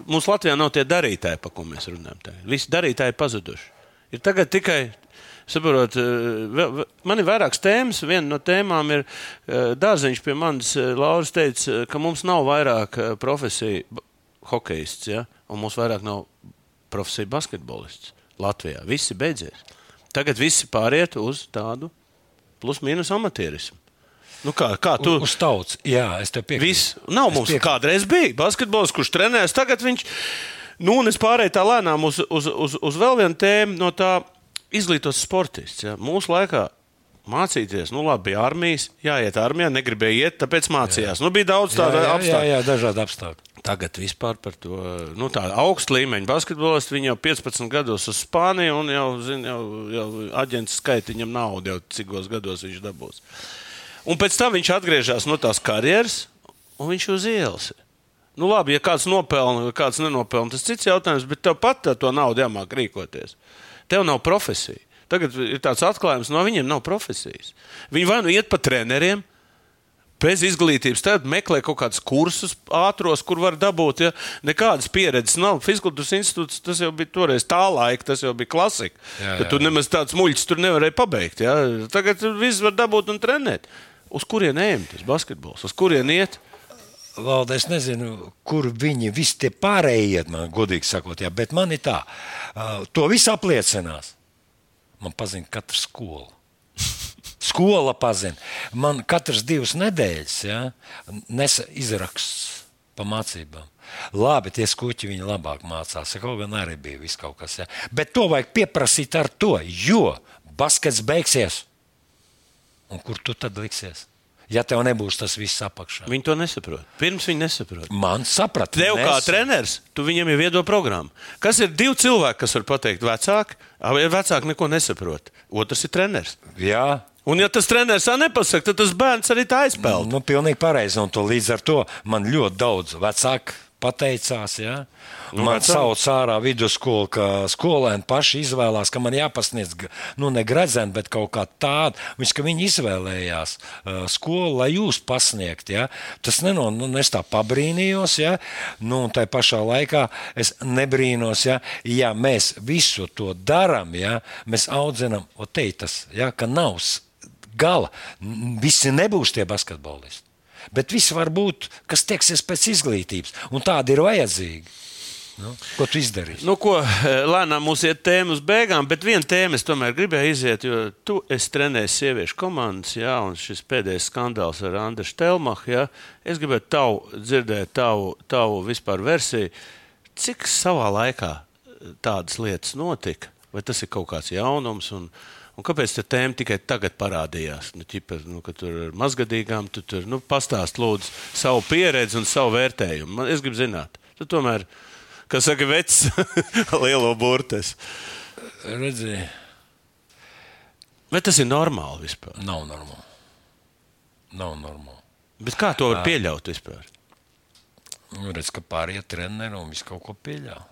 mums Latvijā nav tie darītāji, par ko mēs runājam. Tagad. Visi darītāji ir pazuduši. Ir tagad tikai. Saprot, eh, man ir vairākas tēmas. Viena no tēmām ir eh, dārziņš pie manis. Lauris teica, ka mums nav vairāk profesiju hokejists, ja? un mums vairāk nav profesiju basketbolists Latvijā. Viss ir beidzies. Tagad visi pāriet uz tādu plus-mínus amatierismu. Nu kā, kā tu, Uz tauts, jā, es tev piekrītu. Viss. Nav Es mums piekrītu. kādreiz bija basketbols, kurš trenējas. Tagad viņš, nu, un es pārēju tā lēnām uz, uz, uz, uz vēl vienu tēmu no tā izglītos sportists. Ja. Mūsu laikā mācīties, nu, labi, bija armijas, jāiet armijā, negribēja iet, tāpēc mācījās. Jā. Nu, bija daudz tādu jā, jā, apstākļu. jā, dažādi apstākļi. Tagad vispār par to nu, augstu līmeņu basketbolistu. Viņi jau 15 gados uz Spāniju, un jau, zin, jau, jau aģents skaita viņam naudu, jau cikos gados viņš dabūs. Un pēc tam viņš atgriežas no tās karjeras, un viņš uz ielas. Nu, labi, ja kāds nopelna, vai kāds nenopelna, tas cits jautājums, bet tev pat ar to naudu jāmāk rīkoties. Tev nav profesija. Tagad ir tāds atklājums, no viņiem nav profesijas. Viņi vai nu iet pa treneriem, bez izglītības, tad meklē kaut kādus kursus ātros, kur var dabūt. Ja? Nekādas pieredzes nav. Fiskultūras institūts tas jau bija toreiz tā laika, tas jau bija klasika. Jā, Tad jā, tu nemaz tāds muļķis tur nevarēji pabeigt. Ja? Tagad viss var dabūt un trenēt. Uz kurien ejam tas basketbols? Uz kurien iet? Valde, es nezinu, kur viņi visi tie pārējie iet, man godīgi sakot, jā, bet man ir tā, to visu apliecinās. Man pazina katra skola. Skola pazina. Man katrs divas nedēļas ja, nesa izraksts pa mācībām. Labi, tie skuķi viņi labāk mācās. Kaut gan arī bija viss kaut kas. Ja. Bet to vajag pieprasīt ar to, jo baskets beigsies. Un kur tu tad liksies? Ja tev nebūs tas viss apakšā. Viņi to nesaprot. Pirms viņi nesaprot. Man saprat, Tev kā nes- treneris, tu viņam jau iedo programmu. Kas ir divi cilvēki, kas var pateikt, vecāki? Abi vecāki neko nesaprot. Otrs ir treneris. Jā, Un, ja tas treneris tā nepasaka, tad tas bērns arī tā aizpeld. nu, pilnīgi pareizi. Un to līdz ar to man ļoti daudz vecāku pateicās. Ja? Nu, Man sauc ārā vidusskolu, ka skolēni paši izvēlās, ka man jāpasniedz nu, ne gredzeni, bet kaut kā tāda. Viņš, ka viņi izvēlējās uh, skolu, lai jūs pasniegt. Ja? Tas neno, nu, es tā pabrīnījos, ja? nu, un tā pašā laikā es nebrīnos, ja, ja mēs visu to darām, ja? mēs audzinām, o te ir tas, ja? ka nav gala. Visi nebūs tie basketbolisti. Bet visi var būt, kas tieksies pēc izglītības, un tādi ir vajadzīgi. Nu, ko tu izdarīsi? Nu, ko, lēnām mums iet tēma uz beigām, bet viena tēma es tomēr gribēju iziet, jo tu esi trenējis sieviešu komandas, jā, un šis pēdējais skandāls ar Andru Stelmachu. Jā, es gribētu tavu, dzirdēt tavu, tavu vispār versiju. Cik savā laikā tādas lietas notika? Vai tas ir kaut kāds jaunums? Un, un kāpēc tā tēma tikai tagad parādījās? Nu, ķipa, nu, tur ir mazgadīgām, tu tur nu, pastāst lūdzu savu pieredzi un savu vērtējumu. Man, es gribu zināt. Tu tomēr, kas saka, vecs lielo burtes. Redzēji, Vai tas ir normāli vispār? nav normāli. Nav normāli. Bet kā to var pieļaut vispār? Nu, redz, ka pārējie treneri un viss kaut ko pieļāva.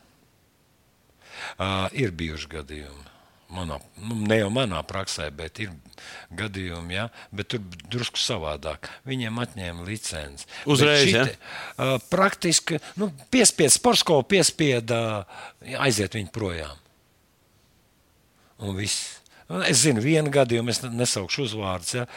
Uh, ir bijuši gadījumi. Manā, nu, ne jau manā praksē, bet ir gadījumi, ja? bet tur drusku savādāk. Viņiem atņēma licenci. Uzreiz, Bet ja? uh, praktiski nu, piespieda, sportskola piespieda uh, aiziet viņu projām. Un viss. Es zinu, vienu gadījumu, es ne- nesaukšu uzvārdus. Ja?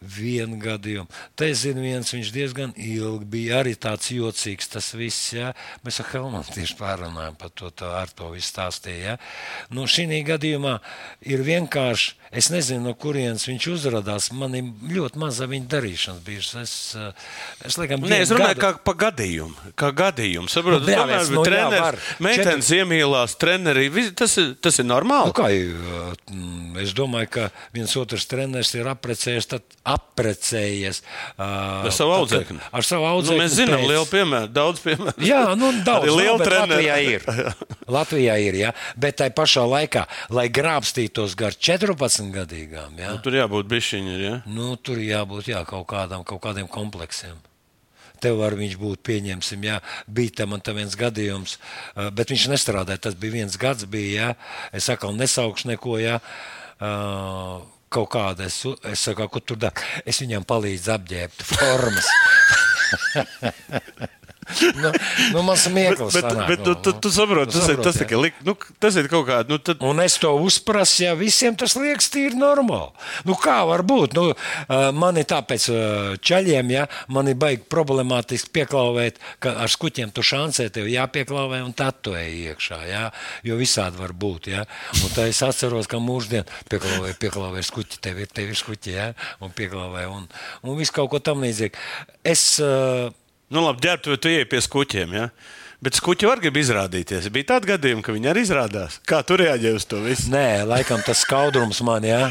Vienu gadījumu. Te zinu, viens viņš diezgan ilgi bija arī tāds jocīgs. Tas viss, ja? mēs ar Helmanu tieši pārunājām par to, tā, ar to visu stāstīju. Ja? Nu, šī gadījumā ir vienkārši, es nezinu, no kurienes viņš uzrādās. Man ir ļoti maza viņa darīšanas bijušas. Es, eh, es, laikam, Nē, es runāju gadu- kā par gadījumu. Kā gadījumu. Saprotu, Nu, jā, tomēr mēs, nu, jā, treneris, var. meitenes iemīlās treneri. visi- Tas ir, tas ir normāli. Nu, kā, jau, mm, es domāju, ka viens otrs treneris ir apprecējies, tad apprecējies uh, Ar savu audzēkni. Ar savu Nu, audzēkni. mēs zinām, pēc- liela piemēra, daudz piemēru. Jā, nu, daudz Arī liela nav, bet treneri. Latvijā ir. Latvijā ir, jā. Bet tai pašā laikā, lai grābstītos gar 14 gadīgām, jā, Nu, tur jābūt bišķiņai. Ja? nu, tur jābūt jā, kaut, kādam, kaut kādiem kompleksiem. Tev var viņš būt, pieņemsim, jā, bija tam un tam viens gadījums, bet viņš nestrādāja. Tas bija viens gads, bija, jā, es atkal nesaukšu neko, jā, uh, kaut kāda, es, es saku, ko tur dara. Es viņam palīdzu apģērbt formas. nu, nu, man smieklus Bet, sanāk, bet nu, tu, tu, saproti, tas, saproti, tas, jā. tikai lik- nu, tas ir kaut kāda. Nu, tad, Un es to uzprasu, ja visiem tas liekas tīri normāli. Nu, kā var būt? Nu, man ir tāpēc ceļiem, ja man ir baigi problemātiski pieklauvēt, ka ar skuķiem tu šancē tev jāpieklauvē un tā tu ej iekšā. Ja? Jo visādi var būt. Ja? Un tā es atceros, ka mūždien pieklauvē, pieklauvē skuķi, tev ir, tev ir skuķi, ja? un pieklauvē un, un viss kaut ko tam līdzīgu. Es, uh, nu, labi, ģērbtu, tu ieej pie skuķiem. Ja? Bet skuķi var grib izrādīties. Bija tādi gadījumi, ka viņi arī izrādās. Kā tur reaģē uz to visu? Nē, laikam tas skaudrums man. Uh,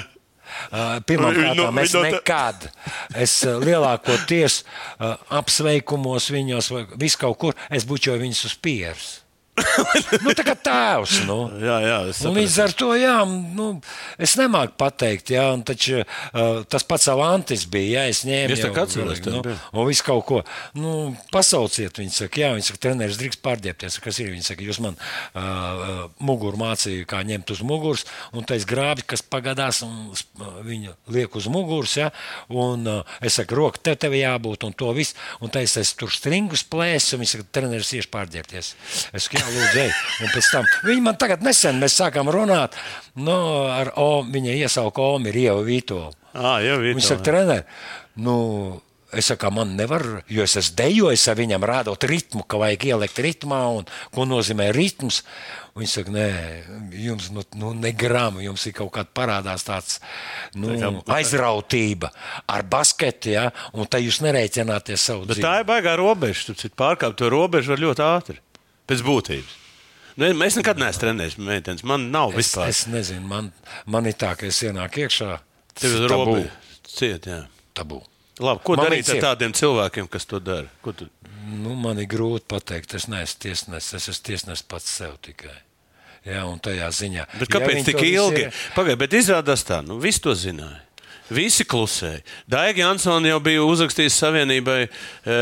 Pirmkārt, Nu, es nekad, es lielākoties apsveikumos viņos, vai vis kaut kur, es bučoju viņus uz pieres. Nu, tā kā tēvs. Nu. Jā, jā, līdz ar to, jā, nu, es nemāku pateikt, jā, un taču, uh, tas pats Avantis bija. Jā, es ņēmu Es tā kā atceros, nu, un visu kaut ko. Nu, pasauciet, viņi saka, jā, viņi saka, treneris drīkst pārdiepties. Kas ir? Viņi saka, jūs man uh, muguru mācījāt, kā ņemt uz muguras, un tais grābi, kas pagadās, un viņu liek uz muguras, jā, un uh, es saku, roka te tev jābūt, un to viss, un tais es tur stringus plēsu, un viņi saka, treneris ieši pārdiepties. Es saku, jā, lūdzu, ej. Un pēc tam viņi man tagad nesen, mēs sākām runāt, nu, ar O, viņa iesauka Omi, ir Ieva Vītola. Ah, jau ir. Viņš saka, treneri, nu, es saku, man nevar, jo es esmu dejojis ar viņam, rādot ritmu, ka vajag ielikt ritmā, un ko nozīmē ritms. Viņš saka, nē, jums nu, nu, negrāma, jums ir kaut kāda parādās tāds nu, aizrautība ar basketu, ja, un tā jūs nereiķināties savu Bet dzīvi. tā ir baigā robeža. Tu citi pārkāpt to robežu var ļoti ātri. Pēc būtības. Nu, mēs nekad neesam trenējuši meitenes. Man nav Es, vispār. es nezinu, man, man ir tā, ka es ienāku iekšā. Tev ir robeža. Ciet, jā. tabū. Labi, ko Man darīt ar tādiem cilvēkiem, kas to dara? Ko tu... Nu, man ir grūti pateikt, es neesmu tiesnesis, es esmu tiesnesis pats sev tikai. Jā, un tajā ziņā. Bet kāpēc viņi tik ilgi? ir- Pagaidiet, bet izrādās tā, nu, viss to zināja. Visi klusēja. Daiga Jansona jau bija uzrakstījis savienībai e,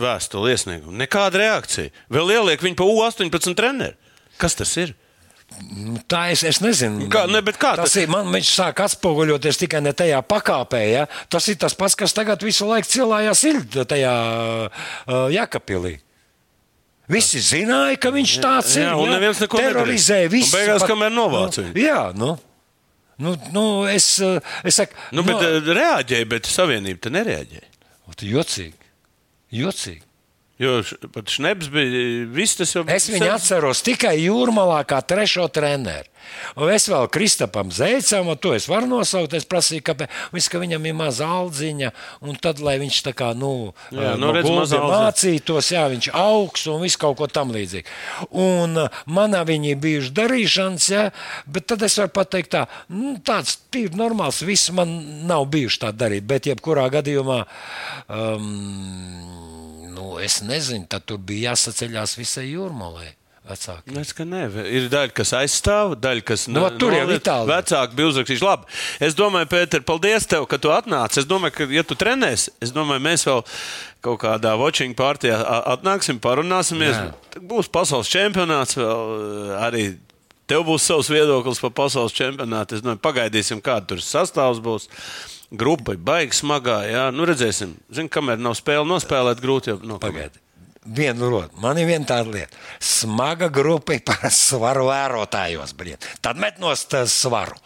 vēstuli iesniegumu. Nekāda reakcija. Vēl ieliek viņu pa U18 treneru. Kas tas ir? Nu, Tā es, es nezinu. Kā- ne, kā tas tas- ir? Man viņš sāk atspoguļoties tikai ne tajā pakāpē. Ja? Tas ir tas pats, kas tagad visu laiku cilājās ir tajā uh, Jakapilī. Visi zināja, ka viņš tāds ir. jā, un ja? neviens neko nedarīja. Visus Un beigās pat- kamēr novāca nu, viņu. Jā, nu. Nu, nu, es, uh, es saku, Nu, bet no... reaģēja, bet savienība nereaģēja. nu, jocīgi. Jocīgi. Jo pat Šnebs bija. Viss tas jau Es viņu atceros tikai jūrmalā kā trešo treneru. Un es vēl Kristapam Zēcam, to es varu nosaukt. Es prasīju, kāpēc Viss, ka viņam ir maza aldziņa, un tad, lai viņš tā kā, nu, Jā, eh, nu, redz, maza aldziņa. mācītos, jā, viņš augs un viss kaut ko tam līdzīgi. Un eh, manā viņi bijuši darīšanas, jā, bet tad es varu pateikt tā, nu, tāds tīri normāls, viss man nav bijuši tā darīt, bet jebkurā gadījumā, um, nu, es nezinu, tad tur bija jāsaceļās visai jūrmalai. Vecāki. Nē, ka nē, ir daļa, kas aizstāv, daļa, kas Nu, vat tur jau noliek. Itālija. Vecāki bija uzrakstījuši, labi. Es domāju, Pēter, paldies tev, ka tu atnāci. Es domāju, ka, ja tu trenēsi, es domāju, mēs vēl kaut kādā watching partijā atnāksim, parunāsimies. Tad Būs pasaules čempionāts, vēl arī tev būs savs viedoklis par pasaules čempionātu. Es domāju, pagaidīsim, kāda tur sastāvs būs. Grupa ir baigi smagā, jā, nu redzēsim. Zinu, kamēr nav spēle nospēlēt, grūti jau nokamēt. Pagaidi. Vienu rotu. Man ir viena tāda lieta. Smaga grupa ir par svaru vērotājos. Brien. Tad met no svaru.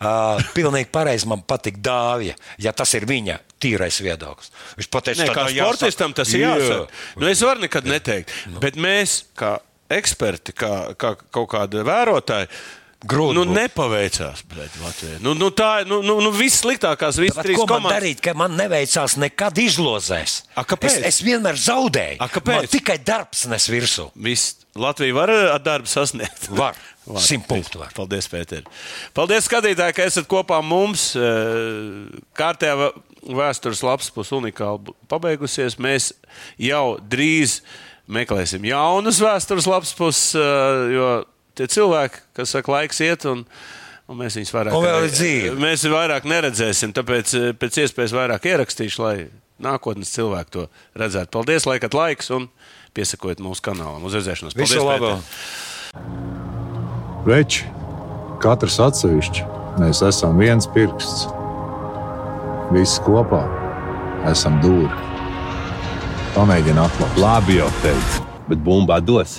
Uh, pilnīgi pareizi man patīk dāvja, ja tas ir viņa tīrais viedoklis. Viņš pateica, ka sportistam tas ir jāsaka. Nu, es varu nekad neteikt. Nu. Bet mēs, kā eksperti, kā, kā kaut kādi vērotāji, Grūti nu, būtu. nepaveicās. Bļaļ, Latvijai. nu, nu, tā ir nu, nu, nu, viss sliktākās, visas Bet trīs ko man komandas. darīt, ka man neveicās nekad izlozēs? A, kāpēc? Es, es vienmēr zaudēju. A, kāpēc? Man tikai darbs nes virsū. Viss Latvija var ar darbu sasniegt. Var. Simt punktu var. Paldies, Pēter. Paldies, skatītāji, ka esat kopā ar mums. Eh, Kārtējā vē- vēstures lapas puses unikāli pabeigusies. Mēs jau drīz meklēsim jaunas vēstures lapas puses, eh, jo tie cilvēki, kas saka, laiks iet. Un, Un mēs viņus vairāk, dzīve. mēs vairāk neredzēsim, tāpēc eh, pēc iespējas vairāk ierakstīšu, lai nākotnes cilvēki to redzētu. Paldies, laikat laiks un piesakojiet mūsu kanālam. Uz redzēšanos! Visu Paldies, labu! Veči, katrs atsevišķi, mēs esam viens pirksts. Visi kopā esam dūri. Pamēģini atklāt. Labi jau teicu, bet bumbā dos.